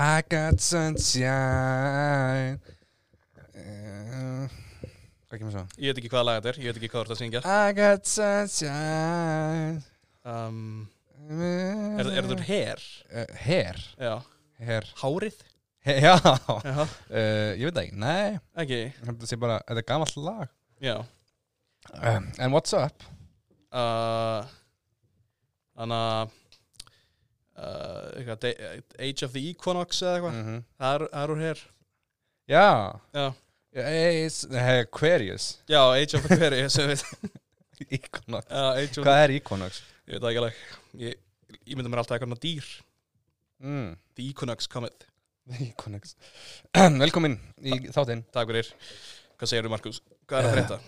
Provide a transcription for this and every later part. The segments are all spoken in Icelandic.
I got sunshine. Uh, Hvað kemur svo? Ég veit ekki hvaða lag þetta er, ég veit ekki hvað þú ert að syngja. I got sunshine. Um, Er, er þetta hair? Uh, Hair Já. Hair Hárið? He Já. Uh, Ég veit ekki, nei. Ekki? Þetta sé bara, þetta er gamalt lag. Já. Um, And what's up? uh, Þannig að uh, Age of the Equinox eða eitthvað. Mm -hmm. Það er- það úr hair Já. Já. Aquarius. Já, Age of Aquarius Equinox. Of Hvað er Equinox? Ég veit það ekki alveg. Ég, ég myndi mér alltaf eitthvað dýr. Mm. The Equinox Equinox. Velkomin í þáttinn. Takk fyrir. Hvað segir þú Markus? Hvað er að frétta?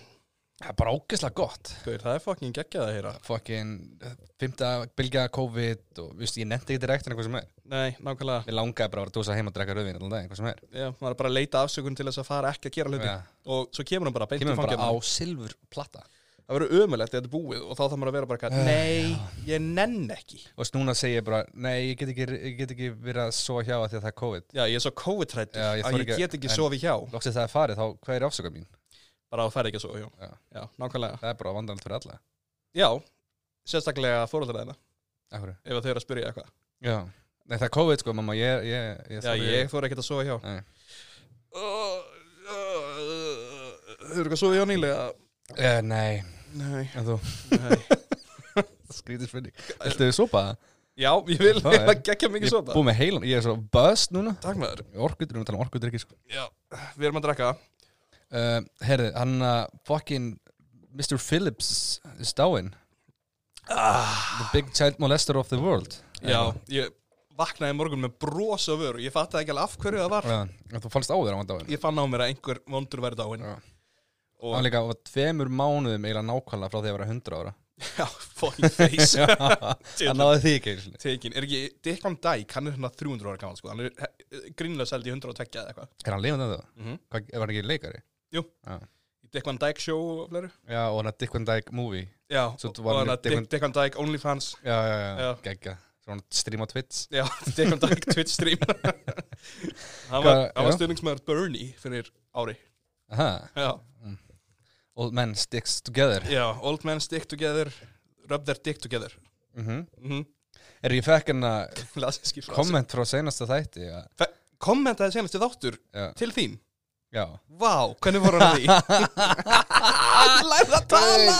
Það er bara ógeðslega gott. Guður, það er fucking geggjað að heyra. Fucking uh, Fymta bylgja COVID og viðst, ég nefndi ekki direkt en eitthvað sem er. Nei, nákvæmlega. Mér langaði bara að dósa heim og drekka rauðvin allan dag, eitthvað sem er. Já, maður er bara að leita afsökun til þess að fara ekki að gera hluti. Já. Og svo kemur hann bara beint Kemur í bara á silfur platta Það verður ömulegt þegar þetta er búið Og þá þarf maður að vera bara Eh, Nei, ég nenn ekki. Og núna segi ég bara, nei, ég get ekki, ég get ekki verið að sofa hjá að því að það er COVID. Já, ég er svo COVID-trættur Já, ég Að ég get ekki sofið hjá. Lóksið það er farið, þá hvað er afsöka mín? Bara að færa ekki að hjá Já. Já, nákvæmlega. Það er bara vandræðan fyrir alla. Já, sérstaklega fóröldræðina Akkur. Ef þau eru að spyrja eitthvað. Já, nei það er COVID sko, mamma, ég, ég, ég Já, ég fór ekkert að sofa hjá. Þau eru ekki að sofa hjá nýlega. Uh, nei, Nei, en þú? Nei. Skrítið spurning. Viltu þið sopa? Það? Já, ég vil er- það geggja mikið Ég er búið með heilan, ég er svo buzzed núna. Takk með þér Orkudur, við erum að tala um orkudur ekki sko. Já, við erum að drekka uh, Herði, hann uh, fucking Mr. Phillips is dáinn ah, The big child molester of the world Já, ég vaknaði morgun með bros á vöru Ég fattaði ekki alveg af hverju það var Já, Þú fannst á þér að hann var dáinn Ég fann á mér að einhver vondur verið dáinn Já. Og Hann líka var tveimur mánuðum eiginlega nákvæmlega frá því að vera 100 ára já, fucking face Hann náði því ekki. Tekin, er ekki Dick Van Dyke, hann er hérna 300 ára gammal sko Hann er grínlega seldi í 120 eða eitthvað Er hann lifandi það? mm -hmm. Var hann ekki leikari? Jú. Já, Dick Van Dyke show og fleiri. Já og hann er Dick Van Dyke movie. Já, Svo og, var hann hann Dick Dick, Van- Dyke OnlyFans. Já, já, já, Já. geggja. Svo hann stream á Twitch. Já, Dick Van Dyke Twitch stream. Hann var, Hvað- hann var já. stuðningsmæður Bernie fyrir ári. Aha, Já, Old men sticks together. Já, old men stick together Rub their dick together. Mm mm -hmm. Er ég fekk hérna Klassíski frasi komment frá seinasta þætti ja. Kommentaði senast í þáttur Já, til þín já. Vá, hvernig voru hann því? Hann lærði að tala.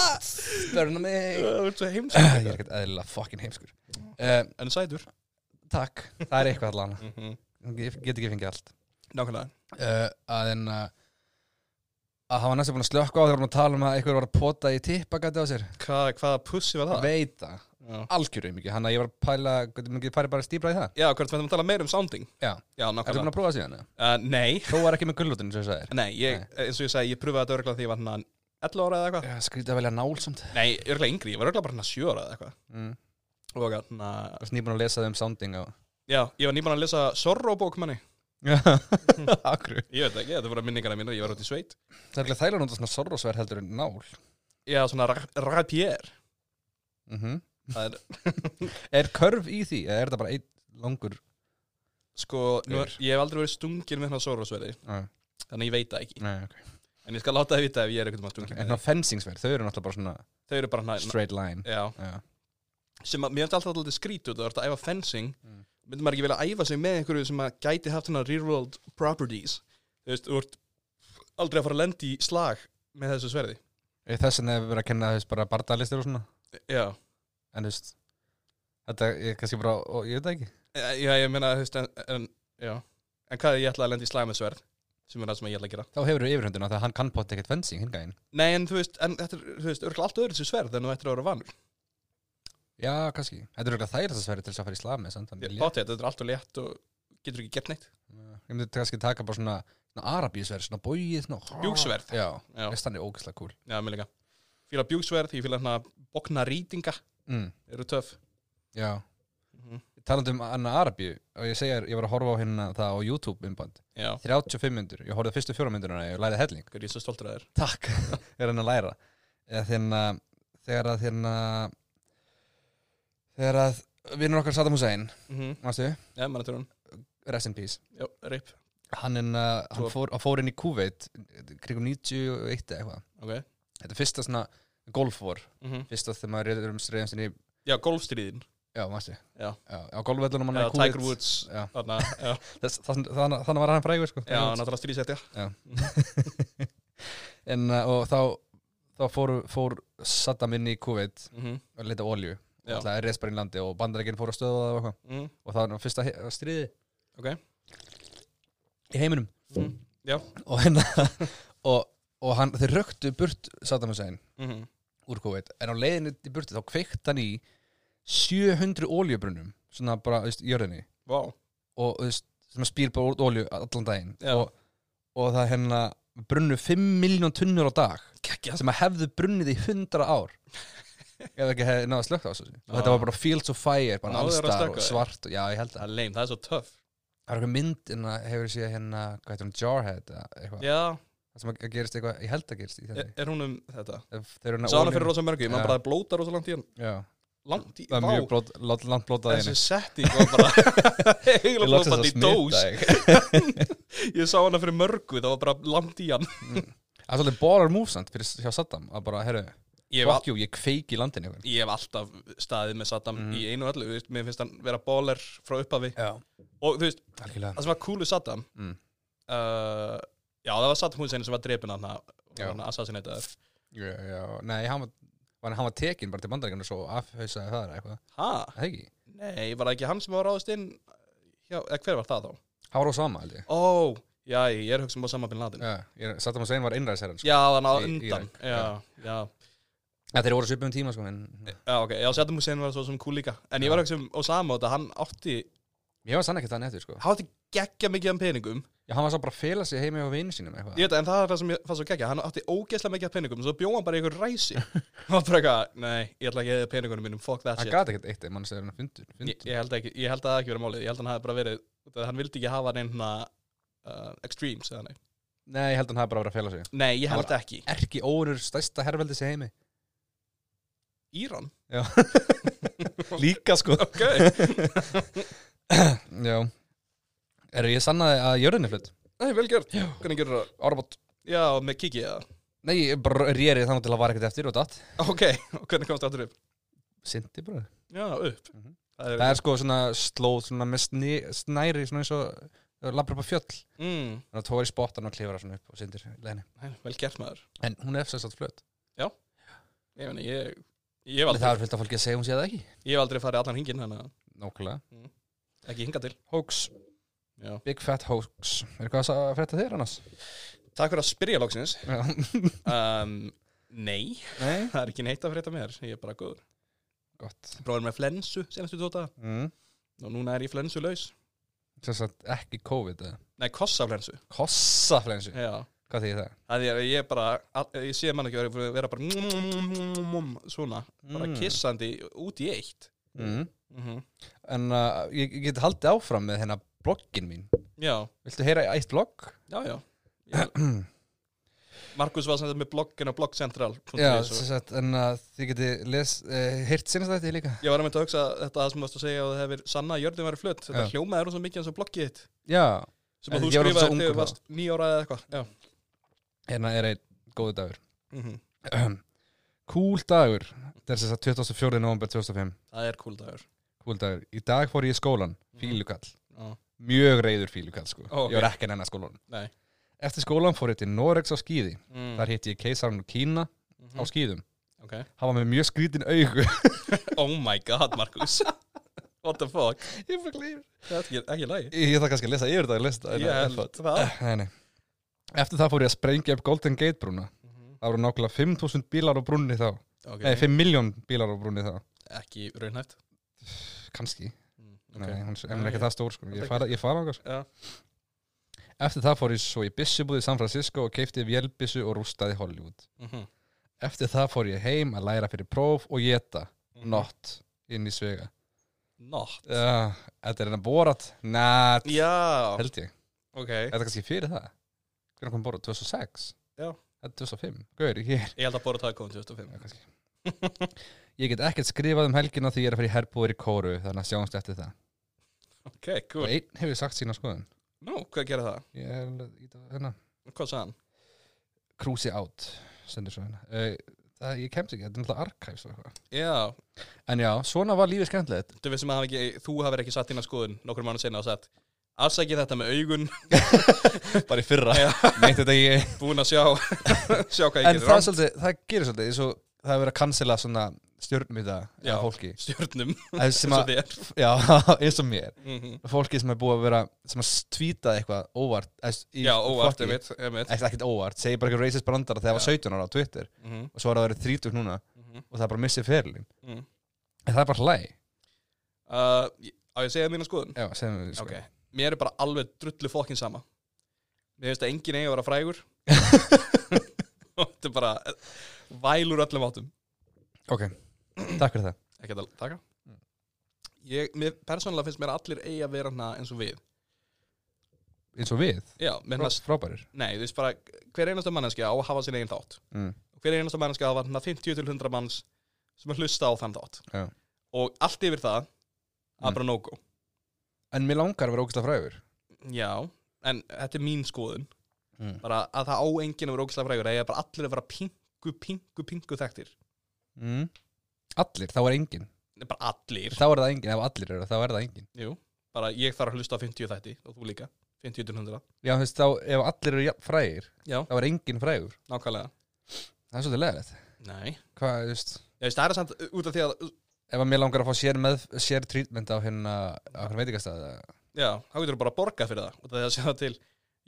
Börna mig. Það er svo Ég heimskur er ekkert eðlilega fucking heimskur. Uh, En sætur? Takk, það er eitthvað allan. Mm -hmm. Ég get ekki fengið allt. Nákvæmlega. Uh, Að en uh, Að var næstu búin að slökka á þegar hann tala um að einhver var að pota í tippagæti á sér. Hvað, hvaða pussi var Það? Það? Það Algjörum ekki, hann að ég var að pæla Hvernig mikið færi bara stíbra í það? Já hvert við ætlum að tala meira um sounding? Já, Já, ertu búin nákvæmlega að prófa það síðan? eða? uh, Nei, Þó var ekki með gullutinu sem ég sagði nei, ég, eins og ég segi, ég pröfaði þetta örgulega því ég var hann 11 ára eða eitthvað. Já, skrítið að velja nál samt. Nei, örgulega yngri, ég var örgulega bara hann 7 ára eða eitthvað. Mm. Og hann, Og snýbúin að lesa þau um sounding á já, ég var nýbúin að lesa Sorrow bók manni. Já, akkur. Ég veit ekki, þetta voru minningarna mínar, ég var út í sveit. Það er ekki þægilega nota svona sorrosverð heldur en nál. Já, svona ra- rapier. Mm Það er, Er körf í því, eða er það bara einn langur sko, er, ég hef aldrei verið stungin með hann Sorrow-sverði ah, Þannig ég veit það ekki. Nei, ok. En ég skal láta það vita ef ég er eitthvað stungin En með svona fensingsverð, þau eru náttúrulega bara svona Þau eru bara hann straight line. Já, Já, sem að mér finnst alltaf alltaf skrítið þú ert að æfa fencing. Mm. myndi maður ekki vilja æfa sig með einhverju sem að gæti haft svona real world properties? Þú veist, þú ert aldrei að fara að lendi í slag með þessu sverði En þú veist Þetta er kannski bara, ó, ég veit það ekki Eh, já ég meina þú veist, en, en, já. en hvað er ég ætla að lendi í slag með sverð sem er það sem ég ætla að gera Þá hefur þú yfirhundina þegar hann kann pott ekkert fencing hingæðin nei en þú veist, en þetta er þú veist, örgulega allt öðru þessu sverð en þú ættir að vera vanur Já, kannski Þetta er örugglega þægilegast sverði til þess að fara í slag með samt, þannig létt. Bátið, þetta er allt og létt og getur ekki gert neitt. Ég myndi kannski taka bara svona, svona arabísverð, svona bóið svona, Bjúgsverð. Já, já, þess þannig ógæslega cool já mér líka fíla bjúgsverð, ég fíla hérna bókna rýtinga mm. eru töff. Já, Mhm. talandi um Anna Arabíu og ég segja, ég var að horfa á hérna það á YouTube innband, já, 35 myndur ég horfði fyrstu fjóra myndurina, ég læði helling. Hvað er ég svo stoltur að þér? Takk, er hann að læra. Eða þegar, þegar að þegar þegar að vinnur okkar Saddam Hussein, mm -hmm. Já, mann að törun rest in peace. Já, rip hann, en, uh, hann fór, hann fór inn í Kuwait kringum 91 eða eitthvað. Ok. Þetta er fyrsta svona golfvor mm fyrsta þegar maður reyður um reyðum sinni í Já, golfstríðin. Já, mástu Já. já, á golfvellunum hann Já, í Kuwait. Tiger Woods já. Já, þannig var hann frægur sko. Já náttúrulega stríðsetja. En, uh, og þá þá fór, fór Saddam inn í Kuwait Mhm. og leita olju Já. alltaf er í landi og bandarækinn fór að stöða það og, mm. og það var fyrsta stríði Ok. Í heiminum. Mm. Já. Og, hérna, og, og hann, þeir röktu burt Saddam Hussein. Mm úr Kuwait en á leiðinu í burtu þá kveikt hann í 700 oljubrunnum svona bara, þú veist, í jörðinni. Vá. Og þú veist, sem spýr bara út olju allan daginn. Já. og, og það hérna brunnu 5 miljón tunnur á dag Kekja sem að hefðu brunnið í 100 ár. Ef ekki hefði náða slögt á þessu. Og þetta var bara fields of fire bara Náðu þeir að allstar slökkva og því? svart og, já ég held Það að er leim, það er svo töff. Það er eitthvað mynd en að hefur séð hérna hvað heitir hún Jarhead eða eitthvað? Já það sem að gerist eitthvað ég held að gerist í þessu er hún um þetta? Þeir eru Sá hana fyrir rosa mörgu, Já. bara blóta rosa langt í hann já. Langt í, það er mjög blót, lot- langt blótað Þessi setting var bara Heila blótandi í dós. Ég sá hana fyrir mörgu, það var bara langt í hann. Það er svolítið baller move samt fyrir hjá Saddam að bara herru Ég hef, fuck you ég kveiki í landinu ykkur ég hef alltaf staðið með Saddam Mhm. í einu og öllu, þú veist, mér finnst hann vera baller frá upphafi. Já. Og þú veist, algjörlega. það sem var cool við Saddam Mm. uh, Já, það var Saddam Hussein sem var drepin hann Já. hann assassinator já, já nei hann var, var hann var tekin bara til bandaríkjana og svo afhauðsaði það eða eitthvað Ha? það ekki Nei, var það ekki hann sem var ráðist inn Já, eða hver var það þá? hann var á sama held ég Ó, já, ég er hugsa um á sama bin Laden já ég- Saddam Hussein var innræðsherran sko. Já, þannig Í- undan Írak, Já, já, ja, þeir voru svipum tíma sko en já, ok Já, Saddam Hussein var svo sem cool líka En ég Já. var að hugsa um Osama og þetta hann átti ég var sann ekki þannig eftir sko. Hann átti geggja mikið af peningum. Já hann var svo bara að fela sig heimi á vini sínum eitthvað. Ég veit, en það er það sem ég fann svo geggja Hann átti ógeðslega mikið af peningum Svo bjóð hann bara í ykkur ræsi. Hann var bara eitthvað, nei, ég ætla ekki að eða peningunum mínum Fuck that hann shit. gati ekkert eitt ef mann segir hann fundur, ég, fundur. ég, held ekki, ég held að það ekki verið málið. Ég held að hann hafi bara verið út af því að Hann vildi ekki hafa neina uh, extremes eða nei nei ég held að hann hafi bara verið að fela sig. Nei, ég Hann held ekki. erki óunur stærsta herrveldi sig heimi. Íran? já. Líka sko. Ok já. Er ég sannaði að jörðin er flutt? Nei, vel gert. Hvernig gerur það? Árabót Já, með kiki eða? Nei, ég bara rérið þannig til að var ekkert eftir og datt. Ok, og hvernig komst það aftur upp? Sindi bara. Já, upp. Mhm. Það Það er sko svona slóð svona með sni, snæri svona eins og labra upp á fjöll. Mm, Þannig að tóri spottan og klifra svona upp og sindir leðinni nei, Vel gert maður. En hún er eftir flutt. Ég meni, ég Ég hef Það aldrei, er fullt af fólki að segja hún sé það ekki. Ég hef aldrei farið allan hringin Þannig að Nókulega ekki hinga til Hoax, Já. big fat hoax Er eitthvað að frétta þér annars? Takk fyrir að spyrja loksins Já. um, Nei, Nei það er ekki neitt að frétta mér Ég er bara góður Gott Bróður með flensu senastu tóta mm. Og núna er ég flensu laus Sem sagt ekki COVID eða Nei, kossaflensu Kossaflensu Já Hvað þýðir það? Það er ég er bara, all- ég sé mann ekki vera, vera bara svona, bara Mm. kissandi út í eitt. mm. Mm En uh, ég, ég get haldið áfram með hérna bloggin mín Já, Viltu heyra eitt blogg? já, já. Ég, Markus var sem þetta með bloggin á bloggcentral. Já, sem sagt, en að þið geti uh, heyrt sinast þetta líka Ég var að mynda að hugsa þetta sem þú varst að segja og það hefur sanna að jörðin væri flutt. Þetta Já. hljómaði rosa mikið eins og bloggið þitt Já, sem að þú svo skrifaði þegar þú varst nýjára eða eitthvað. Hérna er einn góðu dagur Mm Cool dagur Þetta er sem sagt 24. november 2005 Það er cool dagur. Cool dagur Í dag fór ég í skólan, fílukall Já. Mjög reyður fílukall sko Ó, ok. Ég var ekki að nennan skólan Nei. Eftir skólan fór ég til Noregs á skíði Mm. Þar hitti ég keisarinn úr Kína Mhm. á skíðum Ok. Hann var með mjög skrítin augu Oh my god, Markus. What the fuck? Ég fyrir glýr Það er ekki, ekki lægi. Ég þarf kannski að lesa yfir þetta að lesa Ég held það. Nei, nei Eftir það fór ég að sprengja upp Golden Gate brúna Mhm. Það voru nákvæmlega 5.000 bílar á brúnni þá Ok. Nei, 5 miljón bílar á brúnni þá Ekki raunhæft. Kannski Mm, Nei, ok. hún er ekki það stór sko Ég fara, fara á Já. Eftir það fór ég svo í byssubúð í San Francisco og keipti vélbissu og rústaði Hollywood. Mhm. Eftir það fór ég heim að læra fyrir próf og geta Mhm. nott inn í svega. Not. Uh, þetta er hennar borat? Nætt, held ég. Ok. Þetta er kannski fyrir það. Hvernig kom borat? 2006? Já. Þetta er 2005. Gauður, ég er. Ég held að bóra það komið 2005. Já, kannski. Ég get ekkert skrifað um helgina því ég er að fara í herbúður í kóru þannig að sjáumst eftir það. Ok, og cool einn hefur sagt sína skoðun. Nú, hvað gerir það? ég er í það hérna. Hvað sagði hann? Cruise out sendur svo hérna. Uh, það, ég kemst ekki, þetta er náttúrulega archives og eitthvað. Já, en já, svona var lífið skemmtilegt. Þú veist sem að ekki, þú hafur ekki satt þína skoðun nokkur mánu senna og sagt Afsækið þetta með augun, bara í fyrra. Meint þetta ég búin að sjá sjá hvað ég en gerir það, svolítið, það gerir svolítið eins og það hefur verið að cancela svona stjórnum í það Já. fólki stjörnum Eða sem og að, já, eins og mér Mhm. fólki sem er búið að vera sem að tvíta eitthvað óvart Já, óvart, einmitt. Ekki- ekkert óvart, segir bara eitthvað racist brandara þegar það var Já. 17 ára á Twitter Mhm, og svo er það verið 30 núna mhm, og það er bara missið ferilin mhm. en það er bara hlæ Uh, Á ég að segja mína skoðun? já, segjum við sko. Ok, mér er bara alveg drullu fokkin sama Mér finnst að enginn eigi að vera frægur Þetta er bara vælur öllum áttum ok, takk fyrir það Ekki að taka. Ég, mér, persónulega finnst mér að allir eigi að vera hana eins og við eins og við, Já, Frá, að, frábærir nei, þú veist bara Hver einasta manneskja á að hafa sín eigin þátt mm. Hver einasta manneskja á að hafa hana 50 til 100 manns sem að hlusta á þann þátt Já. Og allt yfir það að Mm. bara no-go en mér langar að vera ógæslega frægur Já, en þetta er mín skoðun mm. bara að það á enginn að vera ógæslega frægur eða bara allir að vera pingu, pingu, pingu þekktir. Mm. allir, þá er engin Nei, bara allir. Þá er það engin, ef allir eru, þá er það engin Jú, bara ég þarf að hlusta á 50 þætti og þú líka, 50 til 100 já, þú veist, þá, ef allir eru jafn frægir Já, þá er engin frægur, nákvæmlega. Það er svolítið leðið Nei, hvað, þú veist? Ég veist það er samt út af því að ef að mér langar að fá sér með sér trítment á hérna á hérna veitingastæði Já, þá getur þú bara að borga fyrir það út af því að segja til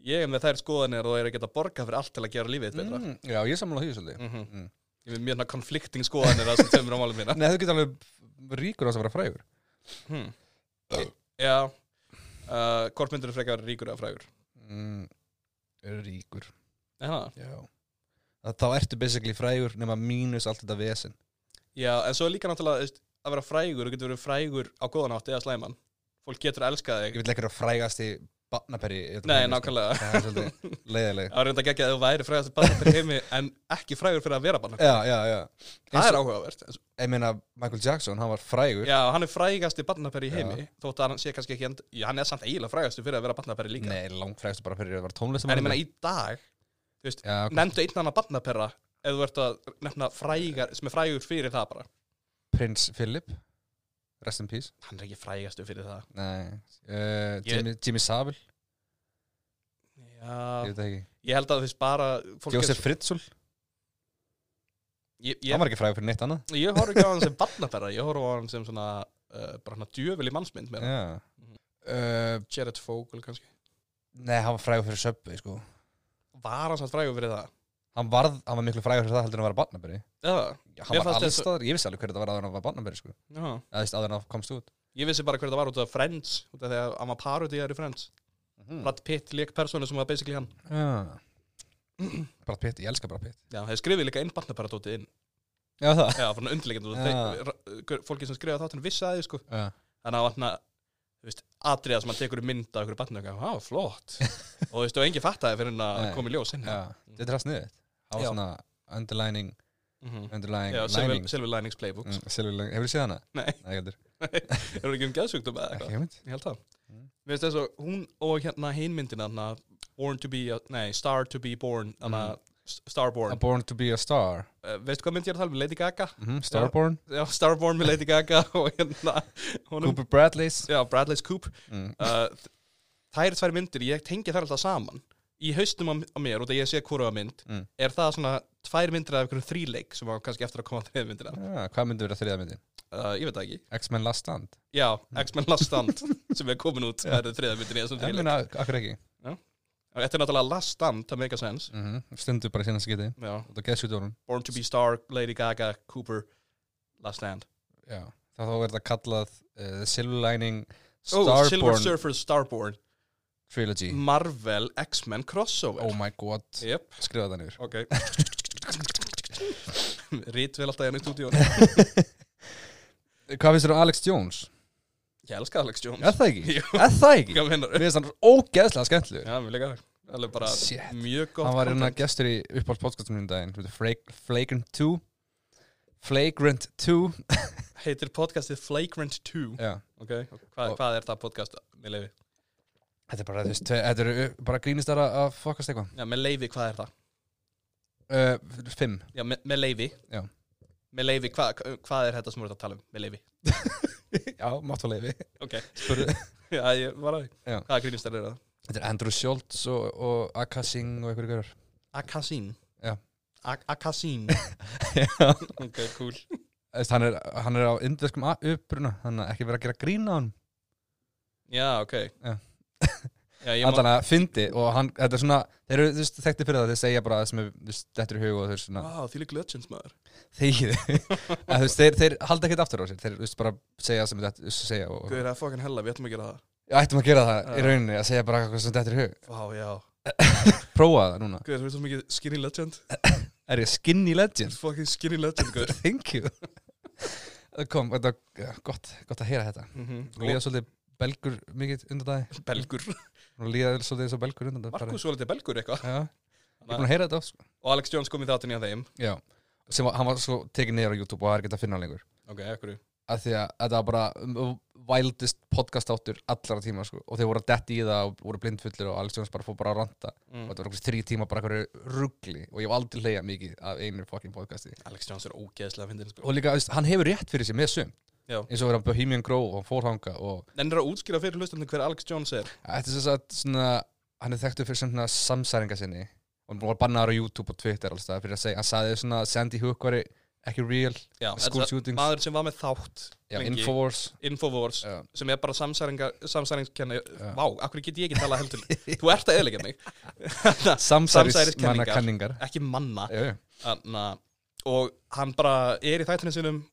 ég er með þær skoðanir og er að geta borga fyrir allt til að gera lífið betra. Mm, já, ég sammála því svolítið. Mm mm. Ég er með mjög konflikting skoðanir að sem tömur á málum mína. Nei, þú getur alveg ríkur á þess að vera frægur. Hmm. Já. Uh, Hvort myndir þú frekar ríkur eða frægur? mm, Ríkur. Að Þá ertu basically frægur nema mínus allt þetta vesen. Já en svo er líka náttúrulega að vera frægur, þú getur verið frægur á góðan átt eða slæman. Fólk getur elskað Ég þig vil ekki vera frægast í barnaperi Nei, nákvæmlega. Það er svolítið leiðileg Það er reynda ekki að þú væri frægast barnaperi heimi en ekki frægur fyrir að vera barnaperi Já, já, já. Það er áhugavert. Ég meina, Michael Jackson, hann var frægur. Já, hann er barnaperi í Já. heimi Þótt að hann sé kannski ekki end... Já, hann er samt eiginlega frægastu fyrir að vera barnaperi líka. Nei, langt frægastu bara fyrir að vera tónlist En ég meina í dag, Já, nefndu einn annan barnapera ef þú ert að nefna frægar sem er frægur fyrir það bara. Prins Philip Rest in peace. Hann er ekki frægastu fyrir það. Nei uh, Jimmy, Jimmy Savile, ég veit það ekki. Ég held að þú veist bara Josef Fritzl, hann var ekki frægur fyrir neitt annað. Ég horf ekki á hann sem barnapera Ég horf á hann sem svona uh, bara hann djöfil í mannsmynd með Já. Uh, Jared Fogle kannski. Nei, hann var frægur fyrir Subway, sko. Var hann samt frægur fyrir það? Hann varð, hann var miklu frægur fyrir það heldur en að vera barnaberi Já, Hann var fannst alls þetta- staðar, ég vissi alveg hver þetta var að var barnaberi, sko. Áður en að komst út. Ég vissi bara hver það var út af Friends út af því að hann var parodíjar í Friends mm. Brad Pitt leik persónu sem var basically hann. Já. Brad Pitt, ég elska Brad Pitt. Já, þeir skrifið líka inn barnaparadótið inn. Já, það. Já, undirleikandi Já. þeir, Fólki sem skrifa þáttinu vissi að því sko. Þannig að vatna Þú veist, atriða sem hann tekur í mynd af einhverju barnu og það var flott. Og þú veist, og enginn fattaði fyrir hann að koma í ljós þetta er það sniðið Það var Já. svona underlining. Underlying Já, lining Silver Linings Playbook mm, Silver lining, hefur þú séð hana? Nei. Nei, ég heldur Er það ekki um geðsugtum eða Ekki eitthvað? hugmynd Ég held það Mm. Mér finnst þess að hún og hérna hinn myndina hana, Born to be, a, nei, Star to be born hana, Mm. Starborn A Born to be a Star uh, Veistu hvað mynd ég er að tala um? Lady Gaga? mm Starborn Já, Starborn með Lady Gaga og hérna honum, Cooper Bradley's Já, Bradley's Coop mm. uh, þær tvær myndir, ég tengi þær alltaf saman í haustum á, mér, út að ég sé hvora mynd Mm. er það svona tvær myndir af einhverjum þríleik sem á kannski eftir að koma á þriða myndina. Ja, Hvað myndi vera þriða myndin? uh, ég veit það ekki, X-Men Last Stand. Já, X-Men Last Stand sem er komin út, það er þriða myndin í þessum þríleik. akkur ekki? Og þetta er náttúrulega Last Stand, það make a sense. Mm Stundu bara. Út af geðsjúdónum Born to be Star, Lady Gaga, Cooper Last Stand. Já Það þá verður það kallað uh, Silver Lining oh, Silver Starborn. Surfer Starborn Trilogy. Marvel X-Men crossover. Oh my god. Jep, Skrifa það niður. Ok. Rít vel alltaf hérna í stúdíu Hvað finnst þér um Alex Jones? Ég elska Alex Jones. Er það ekki? Er það ekki? Hvað meinar Mér finnst hann ógeðslega skemmtilegur. Já, mér líka. Alveg bara Shit. mjög gott Hann var hérna gestur í uppáhalds podcastum minn daginn. Þetta er Flag- Flagrant 2 Flagrant 2 heitir podcastið Flagrant 2 Já, Ok, Hva, Og- hvað er það podcast með leifi? Þetta er bara, þú veist, þetta eru bara grínistara að fokast eitthvað Já, með leifi, hvað er það? uh, Fimm Já, með, með leifi Já. Með leifi, hva, hvað er þetta sem við erum að tala um með leifi? Já, máttu leifi Ok, Spurðu já, ég var að því. Hvaða grínistar er það? Þetta er Andrew Schultz og, og Aka Singh og einhverju görur Akasin Já. A- Akasin Já Ok, cool hann er, hann er á indveskum uppruna Þannig að ekki vera að gera grína hann Já, ok Já. Má Allan að fyndi og hann, þetta er svona Þeir eru þú veist, þekkti fyrir það, þeir segja bara það sem er dettur í hug og þeir svona Vá, því lík legends maður. Þegiði veist, þeir, þeir halda ekkert aftur á sér Þeir veist, bara segja það sem er dettur segja og, Guður að fucking hella, við ætlum að gera það. Já, ættum að gera það í Já. rauninni Að segja bara eitthvað sem dettur í hug. Vá, já. Prófa það núna. Guður, þú veist svo mikið skinny legend. Er ég skinny legend? Fucking skinny legend, guður Thank you. Það kom, þetta gott, gott að heyra þetta. Mm Og líða svolítið belgur mikið undan dagi Belgur. Og líða svolítið eins og belgur undan dagi Markus var litið belgur eitthvað. Já, ég er búin að heyra þetta oft sko. Og Alex Jones kom í þáttunni á þeim. Já, sem var, hann var svo tekið niður á YouTube og það er ekki að finna hann lengur. Ok, ekkur að því að þetta var bara um, wildest podcast áttur allara tíma sko. og þeir voru að detti í það og voru blindfullir og Alex Jones bara fór bara að ranta. Mm. og þetta var okkur þrý tíma bara eitthvað ruggli og ég hef aldrei hleyja mikið af einu fucking podcasti. Alex Jones er ógeðslega fyndin sko. og líka, hann hefur rétt fyrir sig með sum Já. eins og verið á Bohemian Grove og þanga og Nennir að útskýra fyrir hlustandi hver Alex Jones er? Þetta er svo að svona, hann er þekktu fyrir svona samsæringa sinni. Og hann var bannaður á YouTube og Twitter alls það fyrir að segja, hann sagði svona Sandy Hook var ekki real, Já, school þetta- shootings. maður sem var með þátt já, lengi, Infowars. Infowars já, sem er bara samsæringskenni. Vá, akkur get ég ekki tala heldur? Þú ert að eðlega mig. Samsæris Samsæriskenningar. manna kanningar Ekki manna. Já, já. Anna, Og hann bara er í þættinu sinum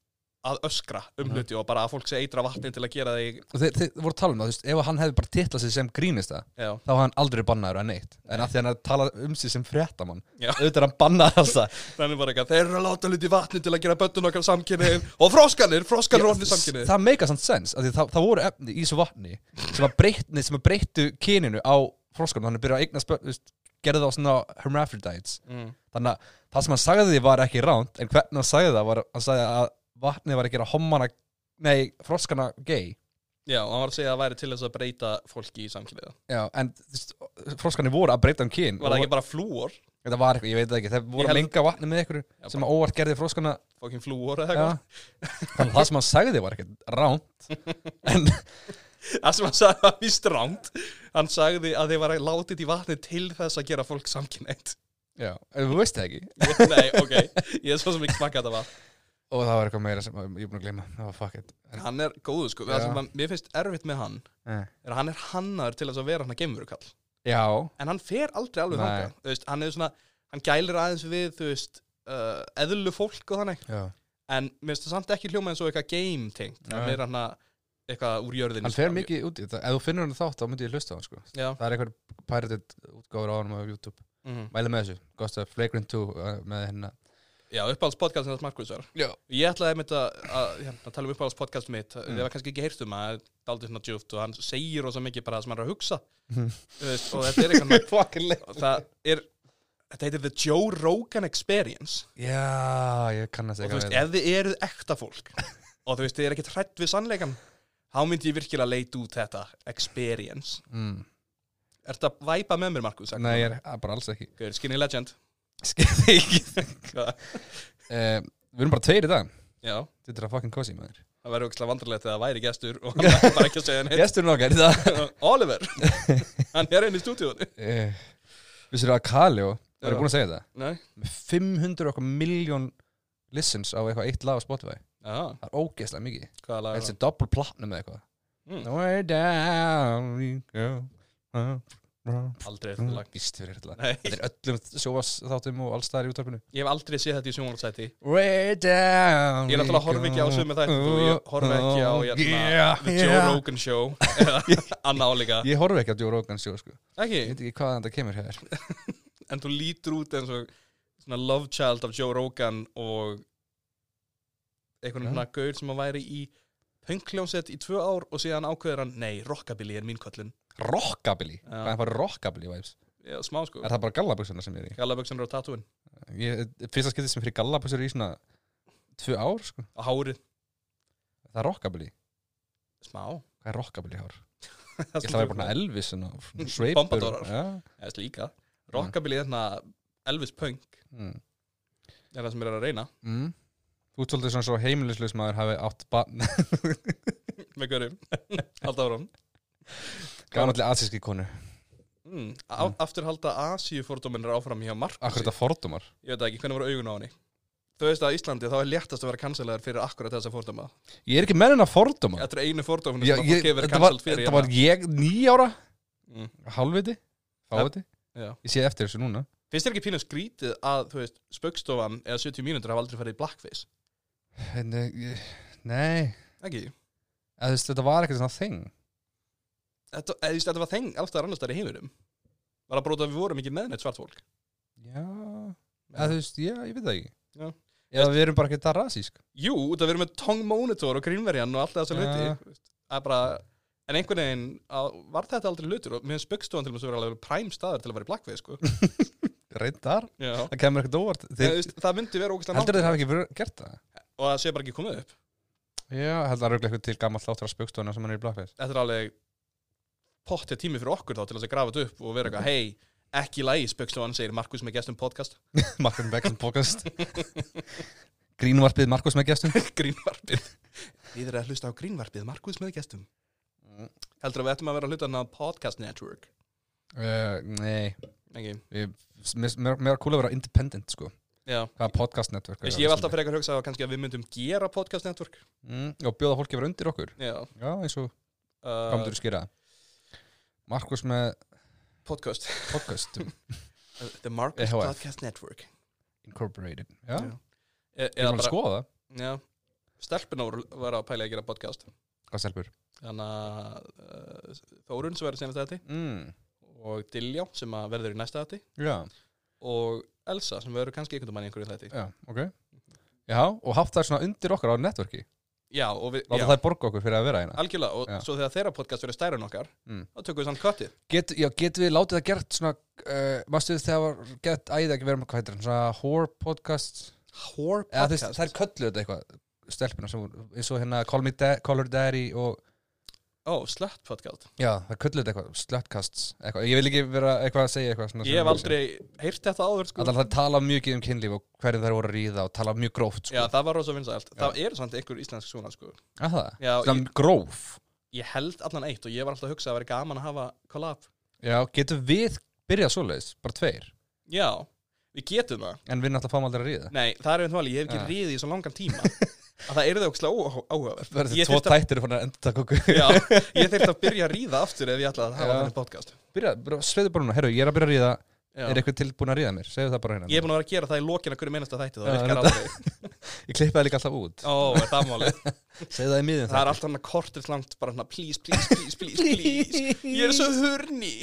að öskra um Mhm. hluti og bara að fólk sé eitra vatni til að gera þig og þeir, þeir voru að tala um það, þú veist, ef hann hefði bara titlað sig sem grínista, Já, þá hafði hann aldrei bannaður að neitt, en að því hann hefði talað um sig sem fréttamann, Já. auðvitað hann bannaður alltaf, þannig bara eitthvað Þeir eru að láta hluti í vatni til að gera böttun okkar samkynni Og froskanir, froskanir orðni samkynni það meika samt sens, því það, það voru efni í þessu vatni sem að að breyttu kyninu á að veist, gerði það á svona hermaphrodites mm. þannig að það sem hann sagði var ekki ránt en hvernig hann sagði það var, hann sagði að vatnið var að gera hommana, nei, froskana gay. Já, hann var að segja að það væri til þess að breyta fólki í samkynniða Já, en froskanir voru að breyta um kyn Var það ekki bara flúor? Þetta var eitthvað, ég veit það ekki, þeir voru að menga vatni með Já, sem að óvart gerði fróskana Fokkin flúor eða eitthvað. Þannig að það sem hann sagði var ekkert ránt En Það sem hann sagði var víst ránt Hann sagði að þeir var að láta þetta í vatni til þess að gera fólk samkynneitt já, en þú veist það ekki. Nei, ok, Og það var eitthvað meira sem ég er búin að gleyma. Það var fuck it. Hann er góður sko, það sem að, mér finnst erfitt með hann eh. er að hann er hannaður til þess að vera hann að geimurukall Já, En hann fer aldrei alveg Nei. þangað. Þú veist, hann er svona, hann gælir aðeins við, þú veist, uh, eðlu fólk og þannig. Já. En mér finnst það samt ekki hljóma eins og eitthvað game tengt Nei. Það er hann að, eitthvað úr jörðinni Hann fer sko. mikið út í þetta. Ef þú finnur hann þátt, þá myndi ég hlusta á hann sko. Já, Það er eitthvað pirated útgáður á hann á YouTube. Mhm. Mæli með þessu, Gosta Flagrant 2 uh, með hérna Já uppáhalds podcast sem það Markusar Ég ætlaði einmitt að, að, hérna, að tala um uppáhalds podcast mitt Mm. Ég var kannski ekki heyrt um að það er aldrei svona djúft og hann segir rosa mikið bara það sem hann er að hugsa. Þú veist, og þetta er eitthvað og það er þetta heitir The Joe Rogan Experience. Já, ég kannast og þú eitthvað veist, ef þið eruð ekta fólk og þú veist, þið er ekkert hrætt við sannleikan þá myndi ég virkilega leita út þetta Experience. Mm. Ertu að væpa með mér, Markus? Nei, ég er bara alls ekki. Skinny Legend Skeiði ekki Hvað? uh, Við erum bara tveir í dag. Já, Þetta er að fucking cozy maður. Það væri okkur vandræðilegt þegar það væri gestur og hann er bara ekki að segja neitt. Gesturinn okkar í dag. Oliver, hann er einn í stúdíónu uh, Vissir að Kaleo. Var Já. ég búin að segja þetta Nei, Með 500 okkur miljón listens á eitthvað eitt lag á Spotify. Já, Það er ógeðslega mikið. Hvaða lag er Þetta það? er doppel platinum eða eitthvað. Mm. Way down we go Aldrei þetta lag. Víst fyrir þetta lag Þetta er öllum sjóas þáttum og allstaðar í útvarpinu. Ég hef aldrei séð þetta í sjónvarsæti Way down Ég er náttúrulega horfi ekki á sömu þætti og ég horfi ekki á hérna, yeah, The Joe Rogan Show. Anna álíka Ég horfi ekki á Joe Rogan sjó sko. Ekki, Ég veit ekki hvað þetta kemur hér en þú lítur út eins og svona love child af Joe Rogan og einhvern Já. svona gaur sem að væri í pönkljónsett í tvö ár og síðan ákveður hann, nei, rockabilly er mín köllun Rockabilly. Já. Hvað er bara rockabilly vibes. Já, smá sko, Er það bara gallabuxuna sem er í? gallaböksunar og tatúin Ég, fyrsta skipti sem fyrir gallabuxur í svona Tvö ár sko. Og hárið. Það er rockabilly. Smá. Hvað er rockabilly hár? Það Ég ætla að vera búin að Elvis og sveipur Pompadorar. Já. Eða líka. Rockabilly er hérna Elvis Punk. Mm. er það sem er að reyna. Mm. Þú ert svolítið svona svo heimilisleis maður hafi átt barn. Með hverjum? Alltaf áram Gamalli asíski konu. Mm. á- Aftur halda Asíufordóminn er áfram hjá Markusi. Akkur þetta fordómar. Ég veit ekki, hvernig voru augun á henni? Þú veist að Íslandi þá er léttast að vera cancelaður fyrir akkurat þessa fordóma. Ég er ekki mennin að fordóma. Þetta er einu fordóminu Já, sem fólk hefur var, cancelled fyrir þetta var ég nýjára Mm. Hálfviti Fáviti. Já. Ég sé eftir þessu núna. Finnst þér ekki pínu skrítið að, þú veist, spöggstofan eða 70 mínútur hafa aldrei farið í blackface? ég- Nei. Ekki? Eða, þú veist, Þetta var ekkert svona þing Þetta, eða, þetta var þeng alltaf annars þar í heiminum. Var að bróta að við vorum ekki með neitt svart fólk. Já Eða, þú veist, já, ég veit það ekki Já. Eða við erum bara ekki það rasísk Jú, af við erum með Tong Monitor og Greenverjan og allt hluti. Það er bara, en einhvern veginn að, var þetta aldrei hlutur og mér spöggstofan til og með svo verið alveg præm staðar til að vera í blackface, sko. Reyndar Já. Það kemur ekkert óvart Þeir, veist, það myndi vera ógæslega Heldur þeir hafa ekki gert það? og það sé bara ekki komið upp. Já, heldur það eitthvað til gammal þáttur á spjókstofuna sem hann er í Blackface Þetta er alveg pottið tími fyrir okkur þá til að grafa þetta upp og vera eitthvað, hei, ekki lægi spöggstofan, segir Markus með gestum podcast. Markus Beckson podcast. Grínvarpið Markus með gestum Grínvarpið. Við erum að hlusta á Grínvarpið, Markus með gestum. Heldur að við ættum að vera að hluta hann á Podcast Network? Uh, Nei, Ekki? Við, mér, er cool að vera independent sko. Podcast network Ég hef alltaf frekar hugsað að kannski að við myndum gera Podcast Network. Mm, Og bjóða fólki að vera undir okkur. Já. Já, eins og uh, komður skýra Markus með Podcast. podcast. The Marcus EHF. Podcast Network. Incorporated. Já, Já. e ég Eða er að bara skoða það. Já. Stelpuna voru var að pæla í að gera podcast. Hvað stelpur? Þannig að uh, Þórun sem verður senast þetta Mm, Og Diljá sem að verður í næsta þetta já, Og Elsa sem verður kannski einhvern veginn í einhverju þetta já, ok. Já, og haft það svona undir okkur á networki Já og við Láta já, það borga okkur fyrir að vera hérna. Algjörlega og Já. svo þegar þeirra podcast verður stærra en okkar Mm. Þá tökum við samt köttið. Get, já, getum við látið það gert svona uh, Mástu þið þegar var gett æði ekki vera með hvað heitir hann, svona whore podcast? Whore eða þú veist, podcast? það er kölluð þetta eitthvað stelpuna sem voru, eins og hérna Call, me da Call her daddy og Ó, slut podcast. Já, það er þetta eitthvað, slutcasts eitthvað, ég vil ekki vera eitthvað að segja eitthvað svona Ég hef aldrei heyrt þetta áður sko. Alltaf það tala mjög um kynlíf og hverju þær voru að ríða og tala mjög gróft sko. Já, það var rosa vinsælt. Það er samt einhver íslensk svona sko. Að það, svona gróf? Ég held allan eitt og ég var alltaf að hugsa að væri gaman að hafa collab. Já, getum við byrjað svoleiðis, bara tveir? Já, við getum það. En við náttúrulega fáum aldrei að ríða. Nei, það er einn vali, ég hef ekki Já. riðið í svo langan tíma að það er það ógslag áhugaverð verður þetta tvo að- tættir fann að enda takk okkur. Já, ég þurfti að byrja að ríða aftur ef ég ætlaði að hafa Já. þennan podcast. Byrja, sveiðu bara núna, herru, ég er að byrja að ríða. Já. er eitthvað tilbúin að ríða mér, segðu það bara hérna. Ég er búin að vera að gera það í lokin að hverju meinasta þætti Já, það ég klippa það líka alltaf út. Ó, er það málið? Segðu það í miðin Það er alltaf hann að kortir langt bara hann please, please, please, please, please. Ég er svo hurni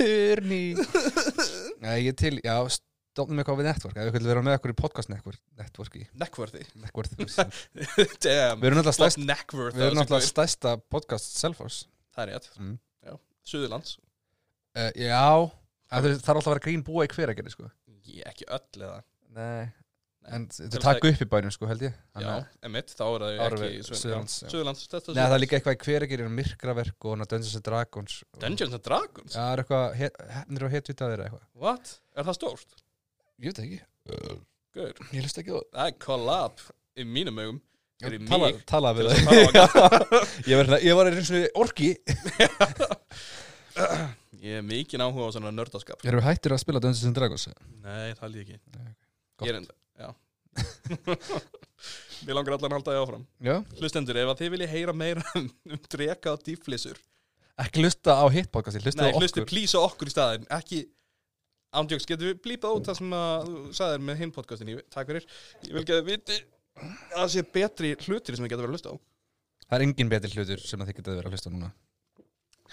Hörni Nei, ég til, já, stofnum eitthvað við network Ef við viljum vera með okkur í podcast network Networki, Neckworthy Við Damn erum náttúrulega stærst neckworth Við erum náttúrulega gaur. stærsta podcast Selfos Það er rétt Mm. Já, Suðurlands uh, Já, að það þarf alltaf að vera grín búa í hveragerði sko. Ég ekki öll eða Nei En þetta að taka upp í bænum sko, held ég Já, Þannig að- emitt, þá er það Þá erum ekki við í Suður- Suðurlands, já. já. Suðurlands þetta Nei, það er líka eitthvað í hveragerði Myrkraverk og hana Dungeons and Dragons og- Dungeons and Dragons? Já, það er eitthvað he- Hefnir og hetvitaðir eitthvað What? Er það stórt? Ég veit það ekki. Guður Ég hlust ekki á Það. Er collab í mínum augum Fyrir Tala, mig tala við það á Ég var, ég var eins og orki. Ég er mikið áhuga á svona nördaskap. Erum við hættir að spila Dungeons and Dragons? Nei, það held ég ekki. Ég er enda, já. Mér langar allan að halda því áfram. Já. Hlustendur, ef að þið viljið heyra meira um, um dreka og dýflissur Ekki hlusta á hitt podcasti, hlusta Nei, á hlustu okkur. plísa okkur í staðin Ekki Ándjóks, getur við blípað út það sem að þú sagðir með hinn podcastin Ég- Takk fyrir Ég vil ekki að þið viti að það sé betri hlutir sem við getum verið að hlusta á Það er engin betri hlutur sem að þið getið verið að hlusta núna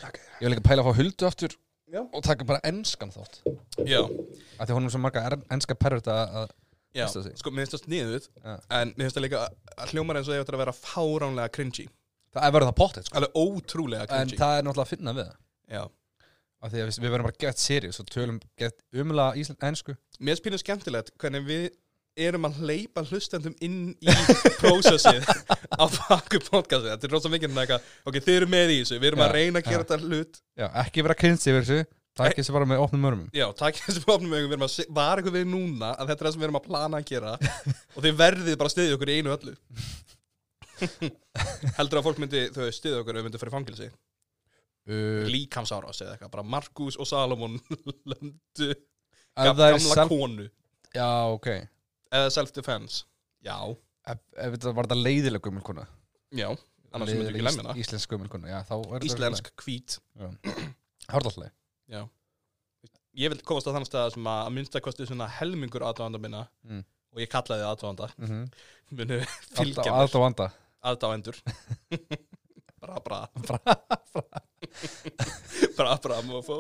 Takk. Ég vil ekki pæla að fá huldu aftur Já. og taka bara enskan þátt Já, af því honum svo marga er, enska pervert að að- já, á sig. sko, mér finnst það sniðuð Já. En mér finnst það líka að hljómar eins og ég ætti að vera fáránlega cringy það er verið það pottet sko. Alveg ótrúlega en cringy það er náttúrulega að finna við það Já af því að við, við verðum bara gett serious og tölum gett umla íslensk ensku. Mér pínu skemmtilegt hvernig við erum að hleypa hlustendum inn í prósessið á bakku podcastið. Þetta er rosa mikið eitthvað, ok, þið eru með í þessu við erum Já, að reyna að gera já. þetta hlut. Já, ekki vera kynst yfir þessu Takk þessu bara með opnum örmum. Já, takk þessu opnum við erum að vara ykkur við núna að þetta er það sem við erum að plana að gera og þið verðið bara að stiðja okkur í einu öllu. Heldur að fólk myndi þau stiðja okkur ef við myndum fyrir fangilsi uh, líkamsárás eða eitthvað, bara Markus og Salomon löndu það gamla self konu. Já, ok. Eða self-defense. Já, Ef, ef þetta var þetta leiðileg gömulkona? Já, annars myndir ekki lemja hana. Íslensk gömulkona, já, þá er íslensk hvít. Hárlalleg Já. Ég vil komast á þannig stað sem að kosti svona helmingur aðdáðanda minna Mm. og ég kallaði aðdáðanda mm -hmm. munu fylgja vanda aðdáðendur Bra bra Bra bra mofó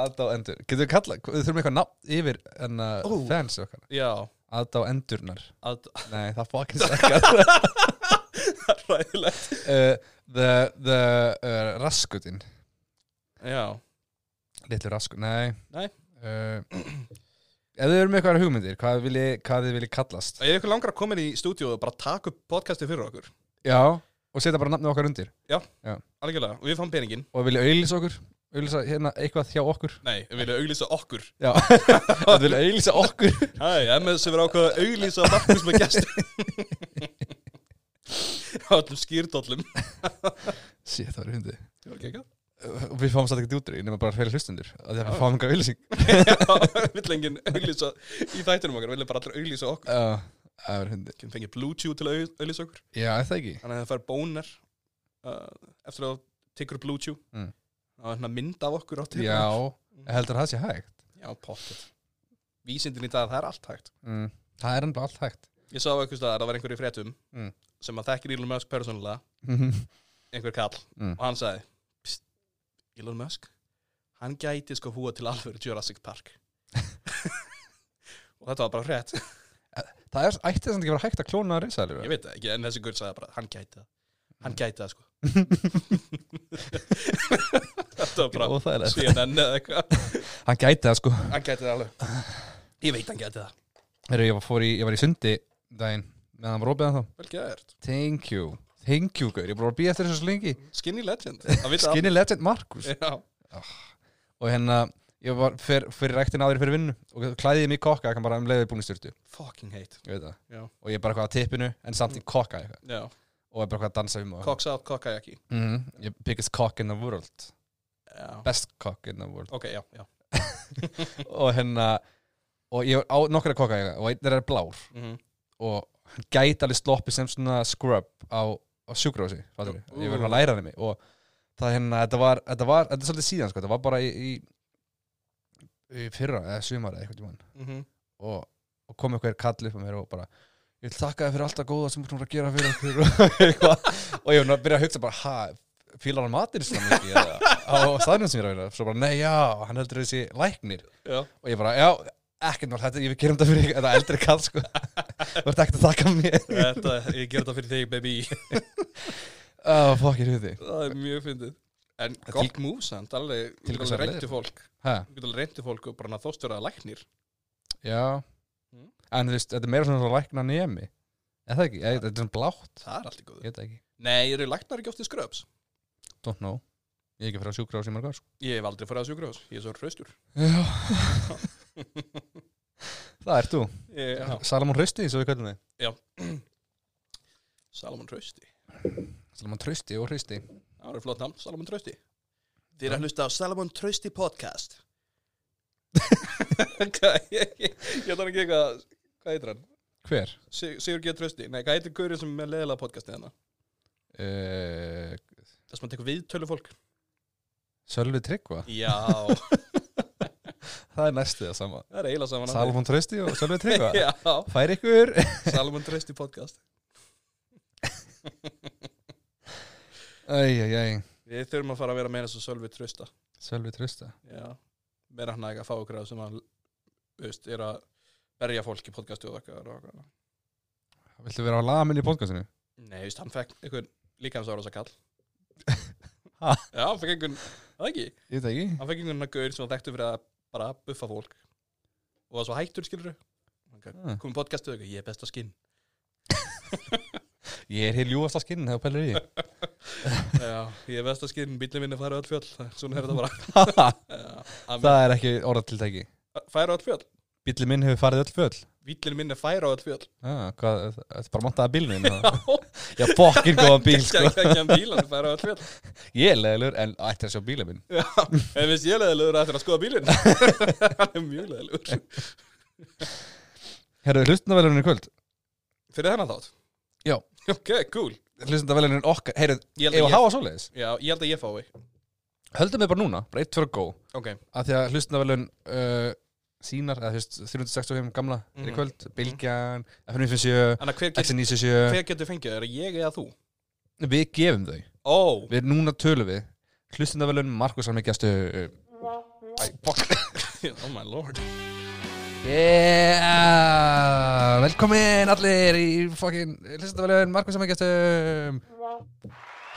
Aðdá endur Getur við kalla, við þurfum eitthvað nafn yfir en uh, Ó. fans okkar? Já. Aðdá endurnar að, Nei, það fokkin ekki Ræðilegt uh, The, the uh, raskutin Já. Litlu raskut, nei. Nei. uh, Ef þið eru með eitthvað hugmyndir Hvað vil ég, hvað þið viljið kallast? Ég er ykkur langar að koma inn í stúdíu og bara taka upp podcasti fyrir okkur. Já, og setja bara nafnið okkar undir. Algjörlega, og við fáum peningin Og viljið auðlýsa okkur. Auðlýsa hérna eitthvað hjá okkur. Nei, við viljum auglýsa okkur. Já, það viljið auðlýsa okkur. Hæ, MS hefur ákveða að auglýsa Markus með gestur Á öllum skýrdollum Sér, það er hundi Það var ekki eitthvað við fáum satt ekki út því Nefnum bara fyrir hlustundur Að því að við fáum eitthvað auðlýsing Já, vill enginn auglýsa í þættinum okkar, vill bara allir auglýsa okkur. Já, það er hundi Getum fengið Blue Chew til að au- auglýsa okkur. Já, er það ekki? Þannig að það fær bónar uh, eftir að tekur upp Blue Chew Mm. og hérna mynd af okkur á til Já, heldur það sé hægt. Já, pottet. Vísindin í dag, það er allt hægt. Mm. Það er enda allt hægt. Ég sá eitthvað staðar, það var einhver í fréttum Mm. sem að þekkir Elon Musk hann gæti sko húa til alveg Jurassic Park. Og þetta var bara hrétt Það er ætti þess að ekki vera hægt að klóna risaðalur ég veit ekki, en þessi gull sagði bara hann gæti það. Hann gæti það sko. Þetta var bara er CNN eða eitthvað. Hann gæti það sko. Hann gæti það alveg. Ég veit hann gæti það. Heru, ég, var, í, ég var í sundi daginn meðan hann var opið þá vel gert. Thank you Thank you, gaur. Ég bara að býja eftir þessu svo lengi. Skinny Legend. Skinny Legend Markus. Já. Og hérna Ég var fyr, fyrir ræktin áður fyrir vinnu Og klæðið mig í kokka Ég kan bara um leiðið búin í styrtu Fucking hate. Ég. Og ég bara eitthvað að tippinu En samt í kokka eitthvað. Já. Og er bara eitthvað að dansa um Cocks out, cockayaki mm -hmm. Biggest cock in the world. Já. Best cock in the world. Ok, já, já. Og hérna Og ég á nokkra kokka eitthvað Og einn er blár. Mm og hann gæti alveg sloppið sem svona scrub á, á við, ég verður að læra hann mig og það hérna, þetta var, þetta var, þetta er svolítið síðan sko, þetta var bara í, í, í fyrra eða sumar eða eitthvað tímann. -hmm. og, og kom eitthvað kall upp á mér og bara ég vil þakka þér fyrir alltaf góða sem þú erum að gera fyrir okkur. Og og ég var að byrja að hugsa bara, ha, fílar hann eða, á staðnum sem ég er að vera svo bara, nei, já, hann heldur þessi læknir. Já. Og ég bara, já, ekkert mál þetta, ég gera þetta fyrir þetta eldri kall sko. Þú ert ekkert að þakka mér. Þetta, ég ger þetta fyrir þig, baby. Oh, fokkir huði Það er mjög fyndið. En Til- gott move, samt, alveg Til getur að reyndu fólk. Þú getur alveg reyndu fólk og bara þóstur að læknir. Já. Mm. en þú veist, þetta er meira svona svona lækna nemi. Er það ekki, þetta er svona blátt. Það er allt í góðu. Það Nei, eru læknar ekki oft í skröps? don't know ég er ekki frá sjúkra á sem margar sko. Ég hef aldrei farið að sjúkrahús, ég er svo hraustur já það er þú, ég, já. Salamón Hrausti svo við kallum þig Salomon Trausti Salamón Trausti og Hrausti Það er flott namn, Salomon Trausti Þið er að hlusta á Salomon Trausti podcast Hvað, ég, ég, ég þarf ekki eitthvað Hvað heitir hann? hver? Sig- Sigur G. Trausti Nei, hvað heitir Gaurið sem er með leðilega podcastið hérna? Uh, Það sem hann tekur viðtölu fólk Sölvi Tryggva? Já, það er næstu það sama. Það er eiginlega saman Salamón Trausti og Sölvi Tryggva? Já, fær ykkur? Salomon Trausti podcast. Æj, æj, æj. Við þurfum að fara að vera meira svo Sölvi Trausta. Sölvi Trausta. Já, meira hann að ekki að fá okkur sem að veist, er að berja fólk í podcastu og eitthvað viltu vera á lamin í podcastinu? Nei, veist, hann fekk einhvern líka hans ára þess að kall? Já, hann fekk einhvern, það ekki? Ég veit það ekki. Hann fekk einhvern gaur sem var þekktu fyrir að bara buffa fólk. Og var svo hættur skilur Ah. komið podcastu og eitthvað, ég er besta skinn. Ég er hér ljúfasta skinn þegar þú pælir í því. Já, ég er besta skinn, bílinn minn er færa öll fjöll. Það- svona er þetta bara. Það er ekki orðatiltæki. Færa öll fjöll, Bílli minn hefur farið öll föll bílinn minn er færa öll fjöll ah, hvað, Þetta er bara montaða bílinn Já, fokkin góðan bíl sko. fjöll Ég er leðilegur en ætti að sjá bílinn minn. Já, en finnst ég leðilegur að þetta er að skoða bílinn. Hann er mjög leðilegur Herru, hlustendavelunin í kvöld? Fyrir þennan þátt? Já. ok, cool. Hlustendavelunin okkar Herru, ég held ef að hafa svoleiðis? Já, ég, held að ég fái. Höldum við bara núna, bara eitt fyrir að gó ok, Af því að hlustendavelun uh, sínar, eða þú veist, 365 gamla er í Mhm. kvöld, F957 þannig að hver, get, X97 hver getur fengið, er það ég eða þú? Við gefum þau. Ó, Við núna tölum við. Hlustendavelun, Markus var með gæstu Æ, fokk oh my lord. Yeah. Velkomin allir í fokkin Hlustendavelun, Markus var með gæstum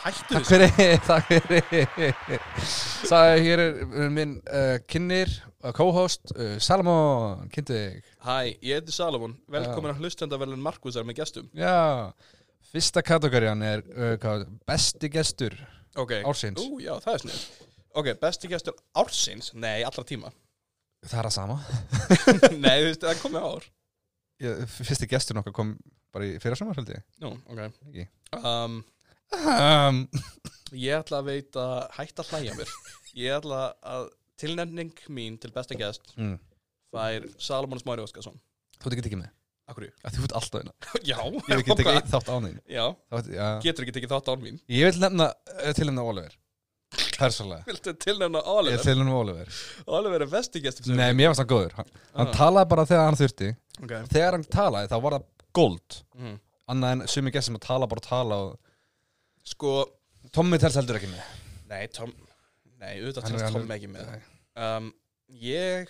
hættu Takk fyrir, takk fyrir. Sæði, hér er minn uh, kynir og co-host uh, Salomon, kynntu þig. Hæ, ég heiti Salomon, velkomin að hlustendavelun Markusar með gestum. Já, fyrsta kategóriðan er uh, hvað, besti gestur ok, ársins. Ú, já, það er snið ok, besti gestur ársins, nei, allra tíma. Það er að sama. Nei, þú veist, það komið ár. Fyrsti gestur nokkar kom bara í fyrra sumar, held ég. Nú, ok. Ekki. um, um, Ég ætla að veita hætt að hlæja mér. Ég ætla að tilnefning mín til besta gest mm. fær Salomon Smári Óskarsson. Þú ert ekki tekið með? Akkur að Þú ert alltaf eina. Já, Ég hef ekki tekið þátt án þín. Já, já. getur ekki tekið þátt án mín. Ég vil nefna uh, til hennar Oliver. Persónlega Viltu tilnefna Ég Oliver? vil til hennar Oliver. Oliver er besti sem- Nei, mér varst hann góður. Hann, hann Ah. talaði bara þegar hann þurfti. Ok. Þegar hann talaði þá var það gold. Mm. Annað en sumi gestur sem að tala bara tala og... Sko, Tommy telst heldur ekki með. Nei, Tom Nei, auðvitað Hann er- telst hann er- Tom ekki með. Nei. um, Ég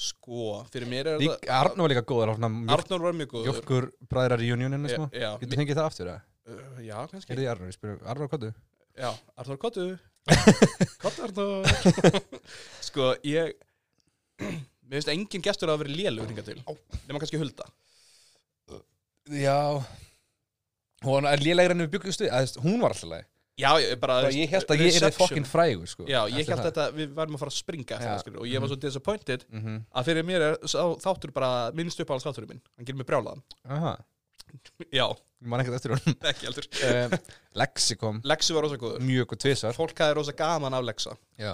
Sko, fyrir mér er Lík, Arnur var líka góður það Mjölk, Arnór var mjög góður. Mjölkur bræðrar í unioninu smá já, Getur fengið það aftur eða? uh, já, kannski. Gerði ég Arnur, ég spyrir Arnur hvað þú? Já, Arnór Kottu. Kottu Arnór. Sko, ég Mér finnst engin gestur að vera lélugur hingað til. Nefna kannski Hulda. Já Hún er lélegri en við að, Hún var alltaf leið Já, ég, bara, Ég held að ég er fokkin frægur sko, Já, ég held þetta Við varum að fara að springa Já. það, Og ég var svo disappointed Mhm. Að fyrir mér er sá, þáttur bara minnst upp á alls þátturinn minn. Hann gerir mig brjálaðan. Já, ég man ekkert eftir hún ekki heldur. Um, Lexi kom Lexi var rosa góður. Mjög góð tvisar Fólk hafði rosa gaman af Lexa. Já.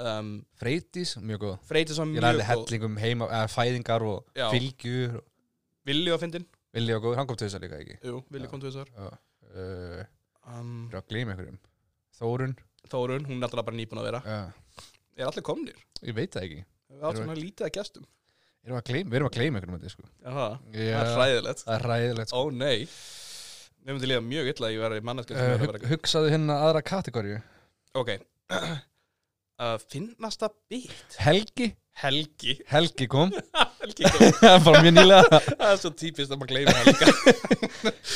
Um, Freydís, mjög góð. Freytis var Ég mjög lærði góð. hellingum heima, eða fæðingar og fylgjur og Villi var fyndin Vilja og góð, hann kom tvisar líka ekki? Jú, Villi Já. kom til þessar uh, um, er að gleyma einhverjum. Þórun Þórun, hún er alltaf bara nýbúin að vera. Já. Er allir komnir? Ég veit það ekki. Við áttum að lítið að gestum. Erum við við erum að gleyma einhverjum þetta sko. Já. það er hræðilegt. Það er ræðilegt sko. Ó nei. Mér myndi líða mjög illa að ég verði manneska sem uh, er að hug, Hugsaðu hérna aðra kategóriu Ok. Uh, Finnasta bit Helgi. Helgi. Helgi kom Helgi kom Bara mjög nýlega. Það er svo típist að maður gleyma Helga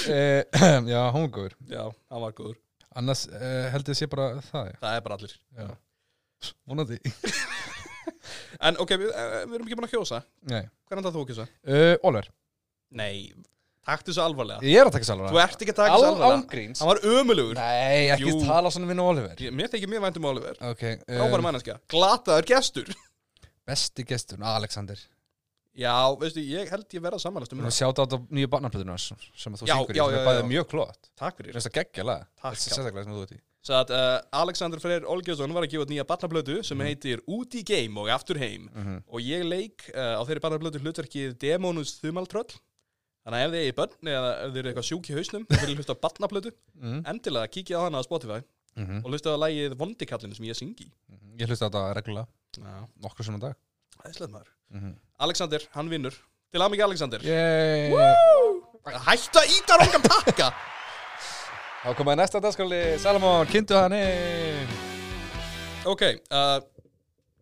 uh, Já, hún var góður. Já, hann var góður. Annars uh, heldur ég sé bara það já. Það er bara allir. Já. Vonandi. En ok, við, uh, við erum ekki búin að kjósa. Nei. Hvernig það þú að kjósa? uh, Oliver Nei, taktu svo alvarlega. Ég er að taka Þú ert ekki að taka svo alvarlega. Ángríns Hann var ömulugur Nei, ekki Jú. tala svona við nú Oliver. Ég- Mér þykir mjög vænt um Oliver. Ok Frábæra um, manneskja. Glataður gestur. Besti gestur, Alexander Já, veistu, ég held ég verða samanlast um það. sjátt á þetta nýju barnaplöðuna sem að þú syngur í. sem er bæðið mjög klótt Takk fyrir. Finnst það geggja lag Takk, Þetta er sérstaklega sem þú ert í. Svo að uh, Alexander Freyr Olgjörsson var að gefa út nýja barnablötu sem heitir Út í game og aftur heim. Mhm. og ég leik uh, á þeirri barnablötu hlutverkið Demonus Þumaltröll. Þannig að ef þið er í börn eða ef þið eru eitthvað sjúk í hausnum og vilja hlusta á barnablötu Mhm. endilega kíkja á hana á Spotify Mhm. og hlusta á lagið Vondikallinu sem ég syngi Ég hlusta á þetta reglulega. Nokkur sem dag æðislega maður. Mhm. Alexander, hann vinnur. Til aðmikið Alexander. Yey Hættu að íta rongam takka Þá komaði næsta dagskáli Salomon, kynntu hann inn. Ok, uh,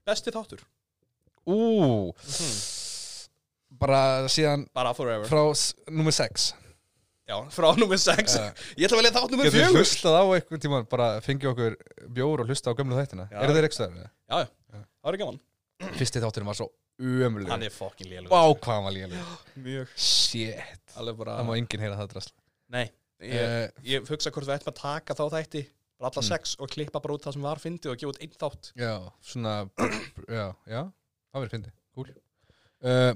besti þáttur. Ú. Bara síðan Bara forever. frá númer 6 Já, frá nummer 6 Já. Ég ætla að velja þátt nummer Getur 4 hlustað á einhvern tíma Bara fengi okkur bjór og hlusta á gömlu þættina. Eru þeir ekki stöðar? Já, já, það var gaman Fyrsti þátturinn var svo umlega Hann er fucking lélugur Vá, hvað hann var Mjög. Shit. Alveg bara Það má enginn heyra það drast Nei Ég, uh, ég hugsa hvort við ættum að taka þá þætti bara alla Mm. sex og klippa bara út það sem var fyndið og gefa út einn þátt. Já, svona Já, já, það verður fyndi Cool. Uh,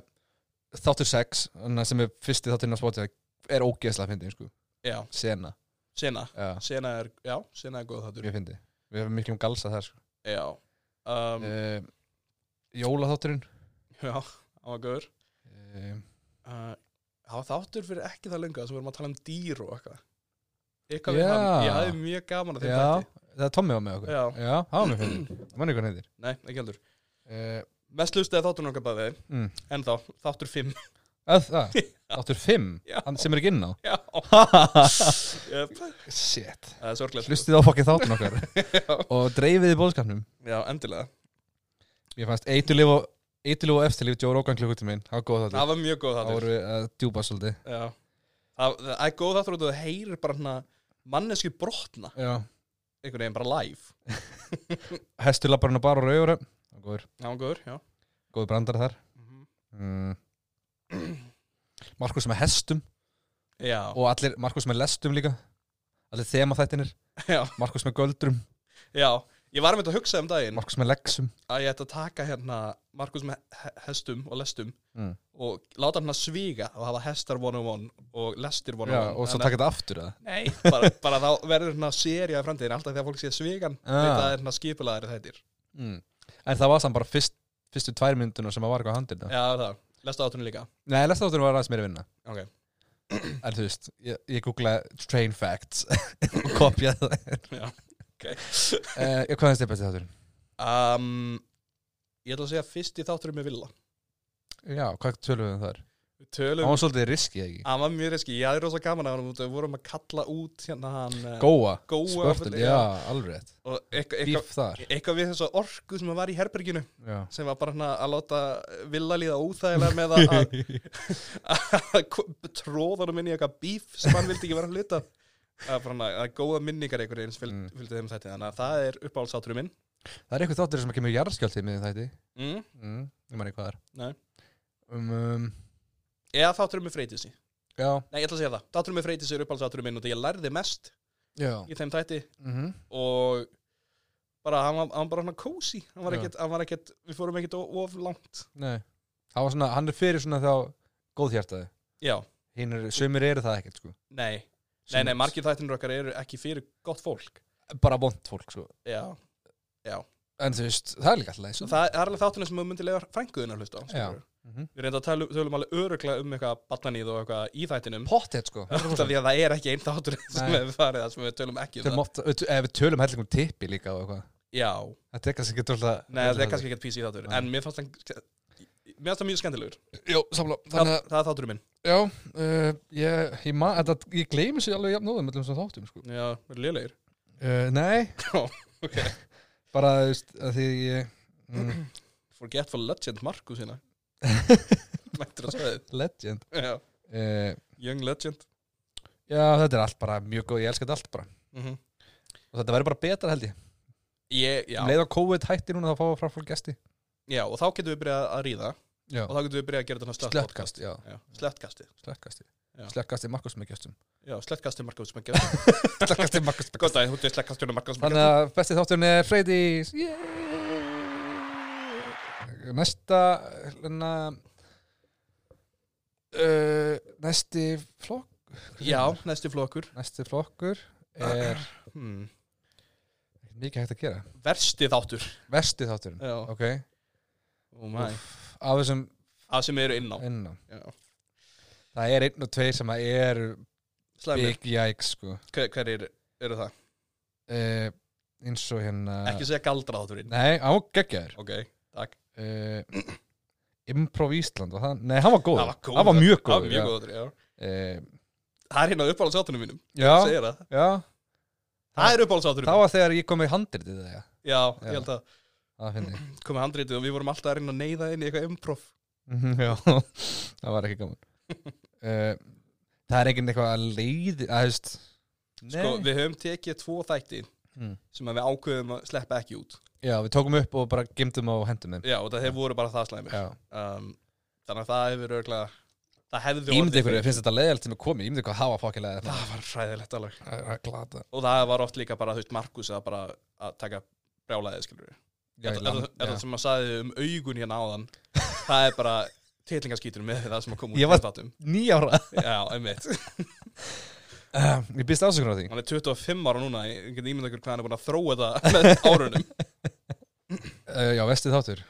Þáttur 6 Þannig sem er fyrsti þátturinn á Spotify Er ógeðslega fyndi, sko. Já, Sena. Sena. Já, Sena er, já, sena er góð þáttur. Mjög fyndi Við hefum mikið um galsa þar, sko. Já. Um, uh, Jólaþátturinn. Já, það var góður. Uh, uh, Það var þáttur fyrir ekki það lenga sem við erum að tala um dýr og eitthvað. Eitthvað við Já. hann. Ég hafði mjög gaman að þeim Já, þætti. það er Tommy á með okkur. Já. Já, það var mjög fyndi Manni hvað hann heitir. Nei, ekki heldur. Uh, Mest lustaði þátturinn okkar bæði. Mm. En þá, þáttur 5 að, það, Þáttur 5 Já. Hann sem er ekki inn á? Já, yep. Shit. Það er sorglega. Hlustið á fokkið þáttun okkar. Og dreifiði bóðskapnum Já, endilega Ég fannst eitulíf og og eftirlíf Joe Rogan klukkutíminn Það var góð þáttur. Það var mjög góð Það þáttur. voru við að djúpa svolítið. Já. Það það er góð þáttur og það heyrir bara mannesku brotna. Já. Einhvern veginn bara live. Hestur labbar hann bara á raugur Góður, Það var góður, já góður brandar þar. Mhm. mm. Markus með hestum. Já, Og allir, Markus með lestum líka. Allir þema þættinir já, Markus með göldrum. Já Ég var með þetta að hugsa um daginn. Markus með legsum að ég ætti að taka hérna Markus með he- hestum og lestum mm. og láta hann að svíga og hafa hestar 101 og lestir 101 Já, og svo Þannig taka þetta aftur eða? Að- Nei, bara, bara þá verður hérna seria í framtíðin alltaf þegar fólk sé svígan Ah. að það er hérna skipulaðir þættir. Mm. En það var samt bara fyrst, fyrstu tvær mynduna sem að var eitthvað á handinu Já, það, lesta áttunni líka. Nei, lestáttur var aðeins meiri vinna. Ok, En þú veist, ég, ég googlaði train facts og kopjaði það já, ok uh, Hvað er þetta besti þátturinn? um, Ég ætla að segja fyrst í þátturum með Villa Já, hvað tölum við um þar? Við Það tölum var svolítið riski, ekki? Það var mjög riski, ég hafði rosa gaman að við vorum að kalla út hérna hann eh, Góa, Góa, spörtul, já. já, alveg Bíf þar eitthvað við þessa orku sem var í herberginu Já sem var bara hana að láta Villa líða óþægilega með að, að, að tróða hann inn í eitthvað bíf sem hann vildi ekki vera hluta það er góða minningar einhvern veginn fylg, Mm. fylgdi þeim þetta þannig að það er uppáhaldsáturum minn. Það er eitthvað þáttur sem kemur jarðskjáltið með þætti. Mm. mm, Ég man ekki hvað það er. Um, um, eða þátturum með freytisi Já. Nei, ég ætla að segja það, þátturum með freytisi er uppáhaldsáturum minn og því ég lærði mest Já. í þeim þætti. Mm og bara hann var, hann var bara kósi hann var Já. ekkert, hann var ekkert, við fórum ekkert of, langt. Nei. Það hann er fyrir svona þá góðhjartaði. Já, Hinn er, sömur eru það ekkert sko. Nei nei, nei, margir þættinur okkar eru ekki fyrir gott fólk. Bara vond fólk sko. Já, já. En þú veist, það er líka alltaf Svo það er alveg þáttunum sem þú myndir lega frænguðin að hlusta á Já. skilurðu. mm -hmm. við reynda að tala, tölum alveg öruglega um eitthvað ballanýð og eitthvað í þættinum. Pottet sko. Alltaf því að það er ekki einn þáttur sem Nei. við farið það sem við tölum ekki um Tölum það. oft, við, ef við tölum helling um tippi líka og eitthvað. Já, Þetta er kannski ekki tólta nei það er kannski ekki PC þáttur. Nei. en mér fannst það mér fannst það mjög skemmtilegur. Jó, samla það, Þannig að, það er þátturinn minn. Já uh, Ég, ég, ma, þetta, ég gleymi sér alveg jafn nóðum með þessum þáttum sko. Já, verður lélegir. Uh, Nei. Ok. Bara, þú veist, að því ég mm, Forgetful Legend Markus hérna. Mættir að segja Legend? Þið uh, Young Legend. Já, þetta er allt bara mjög góð Ég elska þetta allt bara. Mm Og þetta verður bara betra held ég. Ég, já, Um leið á COVID hætti núna þá við frá fólk gesti. Já, og þá getum við byrjað að ríða Já, og þá getum við byrjað að gera þetta Slöttkast, já. já, Slettkasti slökkasti Já. Slökkasti Markus með gestum Já, Slettkasti Slökkasti Markus með Góð dag, þú Slettkasti Markus með Þannig að besti þátturinn er Freydís Næsta hérna uh, Næsti flokk? Já, næsti flokkur. Næsti flokkur er hmm. mikið hægt að gera. Versti þáttur. Versti þátturinn. Ok. Oh my Af þessum Það sem eru inn á innan Já. Það er einn og tveir sem að eru Slæmir, Big yikes sko. Hver, hver eru, eru það? uh, eins og hérna Ekki segja galdra þátturinn Nei, hann var geggjaður. Ok, takk. Uh, Improv Ísland var það? Nei, hann var góður. Það var góð Hann var mjög Það var góður mjög já. góður, já. Uh, Það er hérna uppáhaldsátunum mínum. Já, Segir það. Já. Það er uppáhaldsátunum Það var þegar ég kom með handritið það, já Já, Já. ég held að komið handrítið og við vorum alltaf að reyna að neyða inn í eitthvað improv. Mhm, Já, það var ekki gaman. Uh, Það er enginn eitthvað að leiði að, Nei Sko, við höfum tekið tvo þætti Mm. sem við ákveðum að sleppa ekki út. Já, við tókum upp og bara gemdum á hendum þeim. Já, og það þeir voru bara það slæmir. Já, um, Þannig að það hefur örglega Það hefði ímyndið ykkur, finnst þetta leiðalt sem er komið? Ímyndið ykkur að hafa fokkilega Það var hræðilegt alveg. Og það var oft líka bara, þú veist, Markus að bara að taka brjálæðið, skilur Já, ég land- Er það já. sem að sagði um augun hérna áðan? Það er bara titlingaskítur með það sem að koma út Ég var- Nýjára Já, einmitt. Ég býst ásökunar á því. Hann er 25 ára núna, ég get ímyndið ykkur hvað hann er búin að þróa þetta með árunum. Uh, Já, vestið þáttur.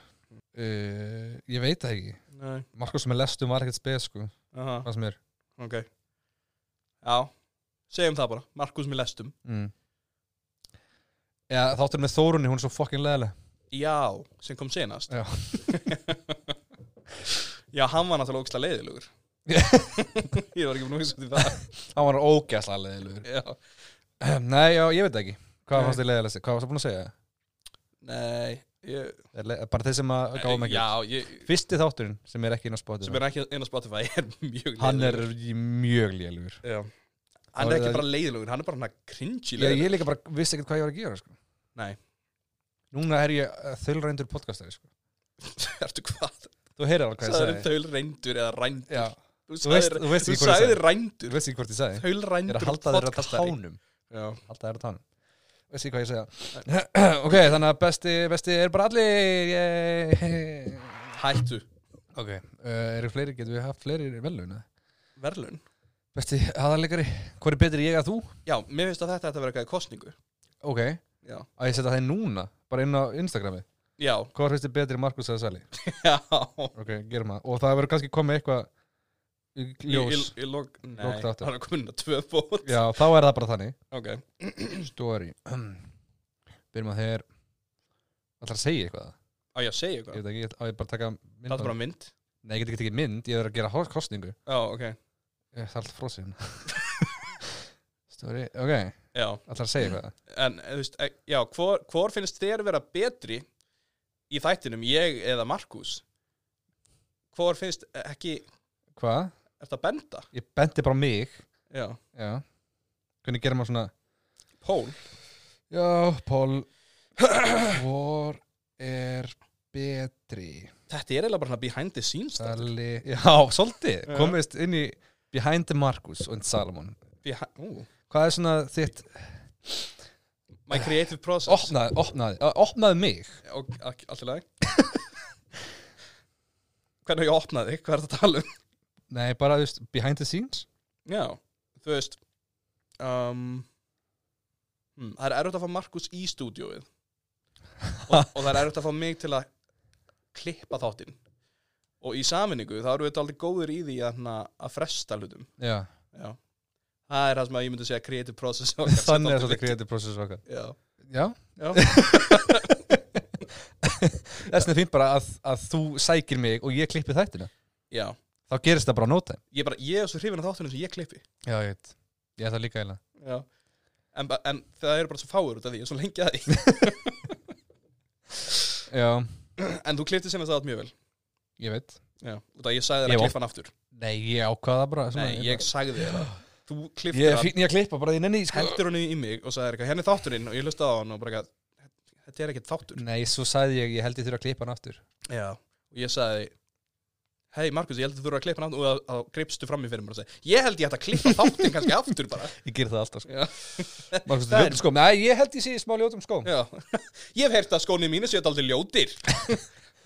Uh, Ég veit það ekki. Nei, Markus sem er lestum var ekkert spes sko aha, Hvað sem er ok. Já, segjum það bara, Markus með lestum. Mm. Já, þáttur með Þórunni, hún er svo fokkin leðileg Já, sem kom senast Já. Já, hann var náttúrulega ógstlega leiðilegur. Ég var ekki búin að hugsa út í það. Hann var ógæslega leðilegur Já, Nei, já, ég veit það ekki. Hvað Nei. fannst þið leðilegst? Hvað varst það búin að segja? nei ég, Er le- Bara þeir sem að gáum ekki? Já, ég, Fyrsti þátturinn sem er ekki inn á Spotify. Sem er ekki inn á Spotify er mjög Hann er leiðilegur. í mjög lélugur Já. Hann er ekki bara leiðilegur, hann er bara hann cringy Já, ég leiðilegur. líka bara vissi ekkert hvað ég var að gera sko. Nei, Núna er ég uh, þölrændur podcastari sko. ertu hvað? Þú heyrir alveg hvað ég sagði. þaul reyndur eða rændur? Já, Þú þú veist, þú veist þú ekki hvað ég sagðir sagði. rændur. Þú veist ekki hvort ég sagði. Þaul Ég er að halda á podcastari. tánum. Tánum. Veist ekki hvað ég segja Ok, þannig að besti, besti er bara allir. Yeah. hættu. Ok, uh, eru fleiri, getum við haft fleiri velun Verlun Besti aðarleikari, hvað er betri ég að þú? Já, mér finnst að þetta að vera eitthvað í kostningu Ok, Já, að ég setja það núna Bara inn á Instagrami já, Hvað finnst þið betri Markus eða Sally? já. Ok, gerum það. Og það verður kannski komið eitthvað í Ljós Í, í, í lok, nei, Lok þáttar. hann er komin að tvö bót. Já, þá er það bara þannig. Ok, Story. Byrjum að þeir ætlar að segja eitthvað? Á ég að segja Ég eitthvað veit ekki, á ég bara að taka mynd Það er bara mynd. Nei, ég get ekki tekið mynd, ég er að gera hos- kostningu Já, ok, Ég er alltaf frósin Story, ok, ætlar að segja eitthvað En, þú veist, e- já, hvor, hvor finnst þér vera betri í þættinum, ég eða Markus? Hvor finnst ekki, Hvað? er þetta benda? Ég benti bara mig Já, Já Hvernig gerir maður svona Pól Já, Pól Hvor er betri? Þetta er eiginlega bara svona behind the scenes. Sali Já, svolítið. Komist inn í Behind the Marcus og Salomon Behi- Ú, Hvað er svona þitt My creative process. Opnaði, opnaði, opnaði mig. Og, Allt í lagi. Hvernig ég opnaði, hvað er þetta að tala um? Nei, bara, þú veist, behind the scenes. Já, þú veist um, hm, Það er erfitt að fá Markus í stúdíóið. Og, og það er erfitt að fá mig til að klippa þáttinn. Og í saminningu þá erum við aldrei góður í því að, na, að fresta hlutum. Já, Já. Það er það sem að ég myndi segja creative process okkar sem þannig er svolítið creative process okkar. Já, Já, já, þess vegna fínt bara að, að þú sækir mig og ég klippi þættina. Já. Þá gerist það bara á time Ég, bara, ég er svo hrifin af þáttunum sem ég klippi. Já, ég veit. Ég er það líka eiginlega. Já. En, en það eru bara svo fáur út af því, ég er svo lengi að því. Já, En þú klippti sinna það mjög vel. Ég veit. Já, út af ég sagði Ég að klippa hann aftur. Nei, ég ákvaða bara. Nei, ég sagði þér það Þú klippti Ég er hann, fín í að klippa bara því nenni sko. hendur hann í mig og sagði eitthvað, henni þátturinn. Og ég hlustaði á hann og bara eitthvað, þetta er ekkert þáttur. Nei, svo sagði ég, ég held ég þurfa að klippa hann aftur. Já. Og ég sagði Hei Markus, ég held þú eru að klippa hann aftur. Og að greipstu fram í fyrir mér og sagði Ég held ég ætti að klippa þáttinn kannski aftur bara. Ég ger það alltaf sko. Markus, er- ljótum skóm. Nei, ég held ég sé í smá ljótum skóm. Já. Ég hef heyrt að skónið mínu séu aldrei ljótir.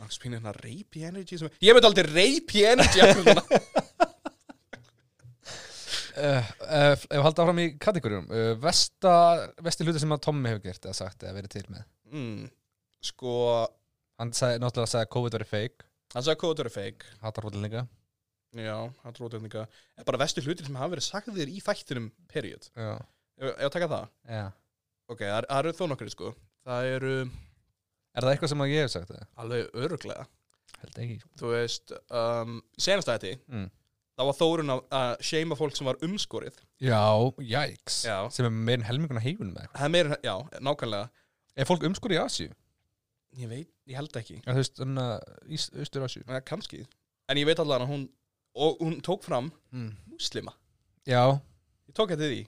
Markus pínir hérna rape energy sem... Ég veit aldrei rape energy akkur núna. uh, uh, Ef við halda áfram í kategórium Vesta, vesti hluti sem að Tommi hefur gert eða sagt eða verið til með? Mm, Sko Hann sagði, náttúrulega sagði að COVID verið fake. Hann sagði kóður er fake. Hattar hóttilninga Já, En bara vestu hlutir sem hafa verið sagðir í þættinum period. Já, að taka það? Já. Ok, það eru þó nokkri sko. Það eru Er það eitthvað sem að ég hef sagt það? alveg öruglega Held ekki. Þú veist, um, senast að þetta mm. Það var Þórun að, að seima fólk sem var umskorið Já, jæks Já. Sem er meirinn helminguna heifunum með eitthvað Það er meira, já, nákvæmlega Er fólk umskur í Asíu? Ég veit, ég held ekki Já, þú veist, þannig að Ístur Asíu ja, Kanski En ég veit allavega að hún Og hún tók fram mm. muslima Já, Ég tók eftir því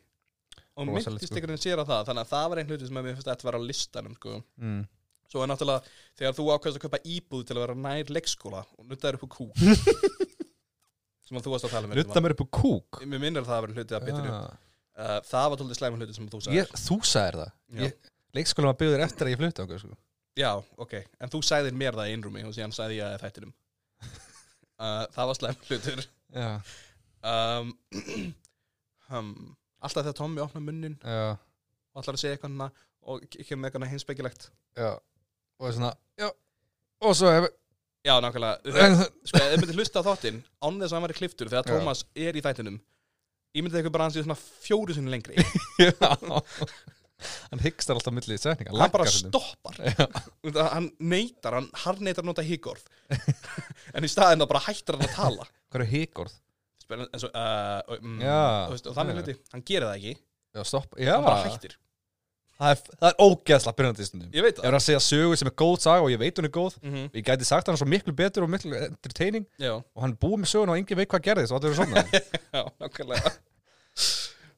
og Rosalegt, sko. myndlistikkurinn sér á það þannig að það var einn hluti sem að mér finnst að þetta var á listanum sko. mm. svo er náttúrulega þegar þú ákvæmst að kaupa íbúð til að vera nær leikskóla og nuttaður upp á kúk sem að þú varst að tala um Nutta mér upp á kúk. Mér minnir að það var hluti að bitinu Já. uh, það var tólið slæma hluti sem þú sagði Þú sagðir það. Já. ég, Leikskóla var byggður eftir að ég flutti okkur sko. já, ok, en þú sagðir mér það í einrúmi og síðan sagði ég að þættinum. Uh, það var slæma hlutur. Já, um, um, alltaf þegar Tommy opna munnin já, og ætlar að segja eitthvað og kemur eitthvað heimspekilegt. Já. Og svona, já. Og svo hef já, nákvæmlega. Sko, ef þið myndir hlusta á þáttinn án þess að hann væri kliftur þegar. Tómas er í þættinum ég myndi eitthvað bara hans í svona fjóru sinni lengri. Já. Hann hyggstar alltaf millið setninga hann bara stoppar. Hann neytar, hann harneitar að nota higgorð en í staðinn þá bara hættir hann að tala. Hvað er hyggorð? Spennan, eins og, uh, og, mm, og, veist, og þannig hluti, hann gerir það ekki. Já, stopp Já. Hann bara hættir, Það er, það er ógeðslega byrjandi stundum. Ég veit Ég það er að segja sögu sem er góð saga og ég veit hún er góð -hmm. Ég gæti sagt hann svo miklu betur og miklu entertaining já, Og hann er búið með sögun og engin veit hvað gerðist og allir eru svona já, nákvæmlega.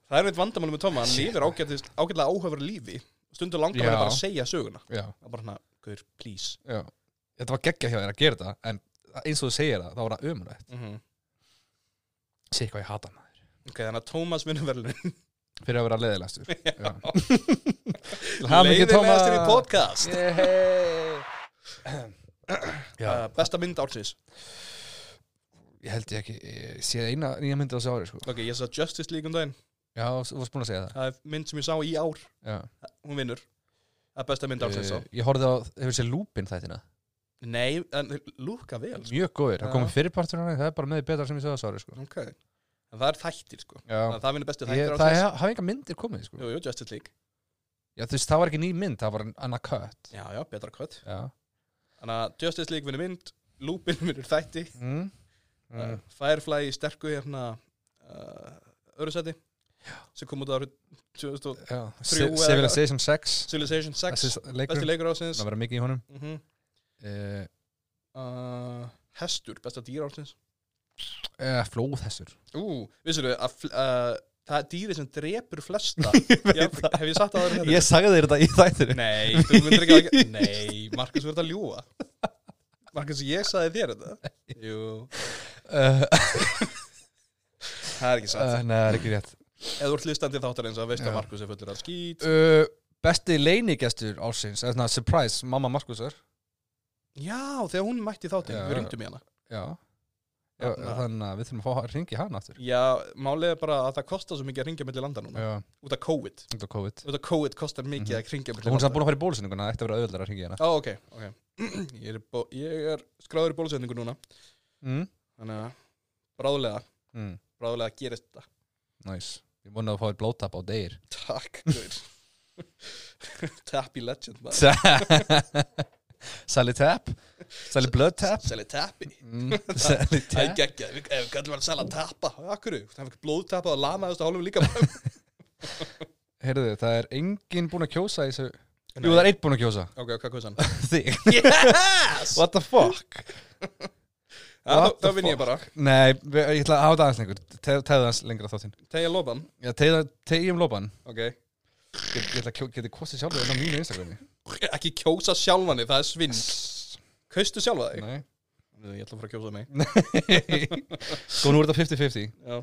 Það er eitt vandamálum með Tóma hann lifir ágætist, ágætlega áhöfur lífi. Stundur langar Já. hann bara að segja söguna. Já, það er bara hann, guður, please. Já. Þetta var geggja hjá þér að gera þetta En eins og þú segir það, þá var það umrætt mm -hmm. Sér hvað ég hata maður. Ok, þannig að Tómas vinnur verðlun Fyrir að vera leðilegastur leiðilegastur í podcast. Já, uh, besta mynd ársins. Ég held ég ekki Ég sé eina nýja myndi á þessu ári sko. ok, ég sá Justice League um daginn. Já, þú varst búin að segja það. Það er mynd sem ég sá í ár. Já. hún vinnur. Það er besta mynd ársins Uh, Ég horfði á, hefur séð lúpin þættina? Nei, en lúka vel sko. Mjög góður, það komið fyrirpartur hann Það er bara með því betra sem ég segði þessu ári sko. ok, en það er þættir sko. Já, það vinnur bestu ég, þættir það hef- hafa enga myndir komið sko. jú, jú, Justice League. Já, þú veist, það var ekki ný mynd, það var annað kött já, já, betra kött Já. Þannig að Justice League vinnur mynd Lupin vinnur þætti. Mm. uh, Mm. Firefly í sterku hérna uh, öðru seti sem kom út árið 2000 Já, Þrjú eða- Civilization 6 Civilization 6 Þessi leikur, besti leikur ásins það verður mikið í honum. Mm uh, uh, Hestur, besta dýr ásins uh, Flóð þessur. Ú, vissur að uh, það er dýri sem drepur flesta. Ég, hef ég sagt það að Ég sagði þér þetta í þættir Nei, þú myndir ekki að Nei, Markus verður að ljúa Markus, ég sagði þér þetta. Jú, uh, það er ekki satt. Nei, það er ekki rétt. Þú ert hlustandi þáttar eins að veist að Markus er fullur að skýt uh, Besti leinigestur ársins eða svona surprise, mamma Markusar Já, þegar hún mætti þáttin, Já. við ringdum í hana. Já, Já Þarna- þannig að við þurfum að fá að ringi hana aftur. Já, málið er bara að það kostar svo mikið að ringja mellir landa núna. Já, Út af COVID. Út af COVID. Út af COVID kostar mikið Mhm. að ringja mellir hún er samt landa. búin að fara í bólusinninguna, það ætti að vera auðvöldar að ringi hana. Ó, ok, ok. Ég er, ég er skráður í bólusetningu núna. Mm. Þannig að bráðlega, Mm. bráðlega gerist þetta. Nice. Ég vona að þú fáið blótap á degir Takk, guður Tappy legend Sally Tap Sally Blood Tap Selja tappi. Mm. Sally Það er Tap geggja, ef við gætum verið að selja tappa Akkur, það fikk blóðtappa og lamaðust á hálfum líka. Heyrðu, það er enginn búinn að kjósa í þessu. Jú, það er einn búinn að kjósa. Ok, hvað hvað sann? Þig. Yes! What the fuck? What the vinn ég fuck? bara. Nei, við- ég ætla að hafa það aðeins lengur. Te- Tegðu aðeins lengra þáttinn. Tegja lopan. Já, tegðu- tegjum lopan. Ok. Ég ég ætla að kjó- geti kostið sjálfur inn á mínu Instagrami Ekki kjósa sjálfani, það er svinn Kaustu sjálfa þig? Nei. Ég ætla að fara að kjósa mig. Sko, nú er þetta 50-50 Já,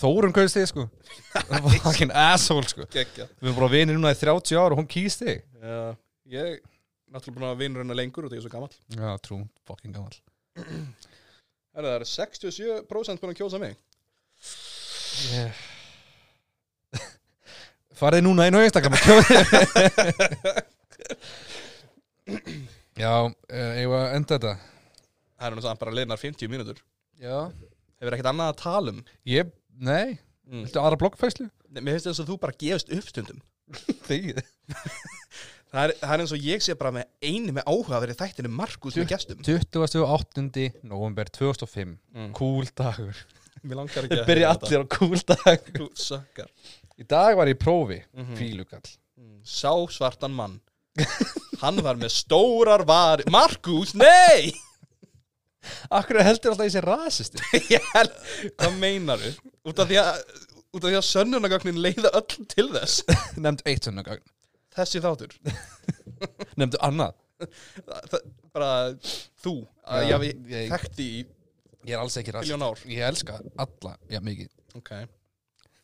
Þórun kaust þig, sko. Fucking asshole, sko. Geggja Við erum bara vinið núna í 30 ár og hún kýst þig. Já, ég Náttúrulega búin að vinna hennar lengur og það er svo gamall. Já, trú, fucking gammal Herra, Það er 67% búin að kjósa mig. Yeah. Farið núna og kjóðið Já, ég var að enda þetta? Það er samt bara leinar 50 mínútur. Já. Hefur ekkert annað að tala um? Ég, nei, mm. viltu aðra bloggfæslu? Mér finnst þess að þú bara gefst upp stundum. Þegið Það er, það er eins og ég sé bara með eini með áhuga að vera þættinu Markus með gestum. 28. november 2005 mm. Cool dagur. Mér langar ekki að Byrja allir á cool dag Þú sökkar Í dag var ég í prófi Mhm. Fílugall. Mm. Sá svartan mann Hann var með stórar var Markus, nei! Akkur heldur alltaf í sér rasisti? Ég held- Hvað meinaru? Út af því að út af því að sönnunagagnin leiða öll til þess. Nefnd eitt svona gagn þessi þáttur. Nefndu annað. Það, það, bara þú að Já, ég ég- þekkti í Ég er alls ekki rast. miljón ár. Ég elska alla, já mikið. Ok,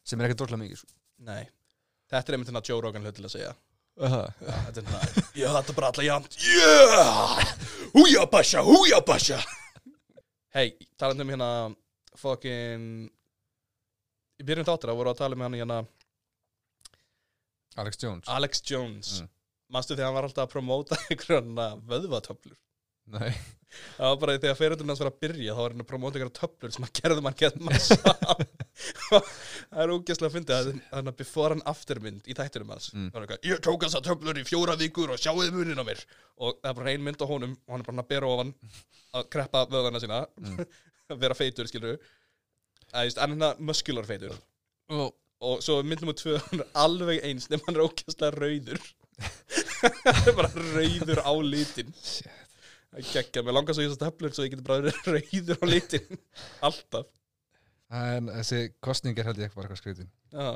Sem er ekki droslega mikið sko. nei. Þetta er einmitt hérna Joe Rogan hlut til að segja þetta er hérna Já, þetta bara alla jæmt Yeah! Húja basha, húja basha. Hei, talandi um hérna fucking í byrjun þáttur að voru að tala um hann hérna Alex Jones. Alex Jones. Mm. Manstu þegar hann var alltaf að promóta einhverjana vöðvatöflur Nei. Það var bara þegar fyrirtunum hans var að byrja þá var hann að promóta einhverja töflur sem hann gerði mann gett massa. Það er ógeðslega að að þannig að before and after mynd í þættinum hans. Mm. Það var eitthvað, ég tók þessa töflur í fjóra vikur og sjáuði munin á mér. Og það er bara ein mynd á honum og hann er bara að bera ofan að kreppa vöðana sína. Að vera feitur, skilur Það er hann hérna muskular feitur. Og og svo mynd nummer tvö hann er alveg eins nema hann er ógeðslega rauður. Hann er bara rauður á litin. Shit. Geggja, mér langar svo í þessar töflur svo ég geti bara rauður á litin. Alltaf. En þessi kostning er held ég bara eitthvað skrítin Já,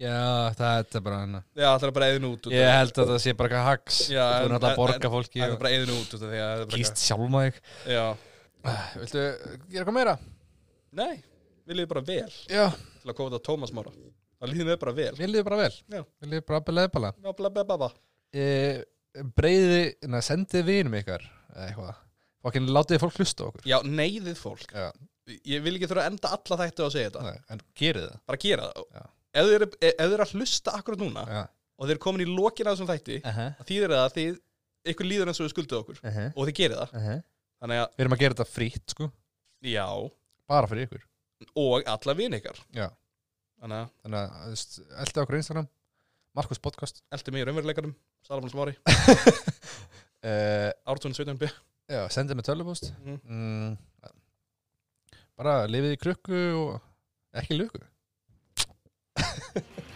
Já, það er bara hann Já það er bara eðin út út Ég held að það sé bara eitthvað hags. Þú er náttúrulega að borga fólki Það er bara eðin út út Kýst þig eitthvað- Já, Ah, Viltu gera eitthvað meira? nei, við líðum bara vel Já, til að koma þetta Tómas Mára Það líðum við bara vel. Mér líður bara vel. Já. Mér líður bara belega bara Já, bla bla bla bla e, Breiði, na, sendið vinum ykkar eða eitthvað. Fokkin látið fólk hlusta á okkur. Já, neyðið fólk. Já, Ég vil ekki þurfa að enda alla þættu að segja þetta. Nei, en gerið það. Bara gera það. Já. Ef þið eru ef þið eru að hlusta akkurat núna Já. og þið eru komin í lokin af þessum þætti -huh. það þýðir það að þið ykkur líður eins og við skuldið okkur -huh. og þið gerir það. -huh. Þannig að, Við erum að gera þetta frýtt sko. Já, Bara fyrir ykkur. Og alla vin ykkar. Já. Þannig að, Þannig að þú veist, eldi okkur á Instagram. Markus podcast. Eldi mig í raunveruleikanum. Salomon Smári, uh, Eh, Ártun 17b Já, sendið með tölvupost. Mm. mm, Bara lifið í krukku og ekki luku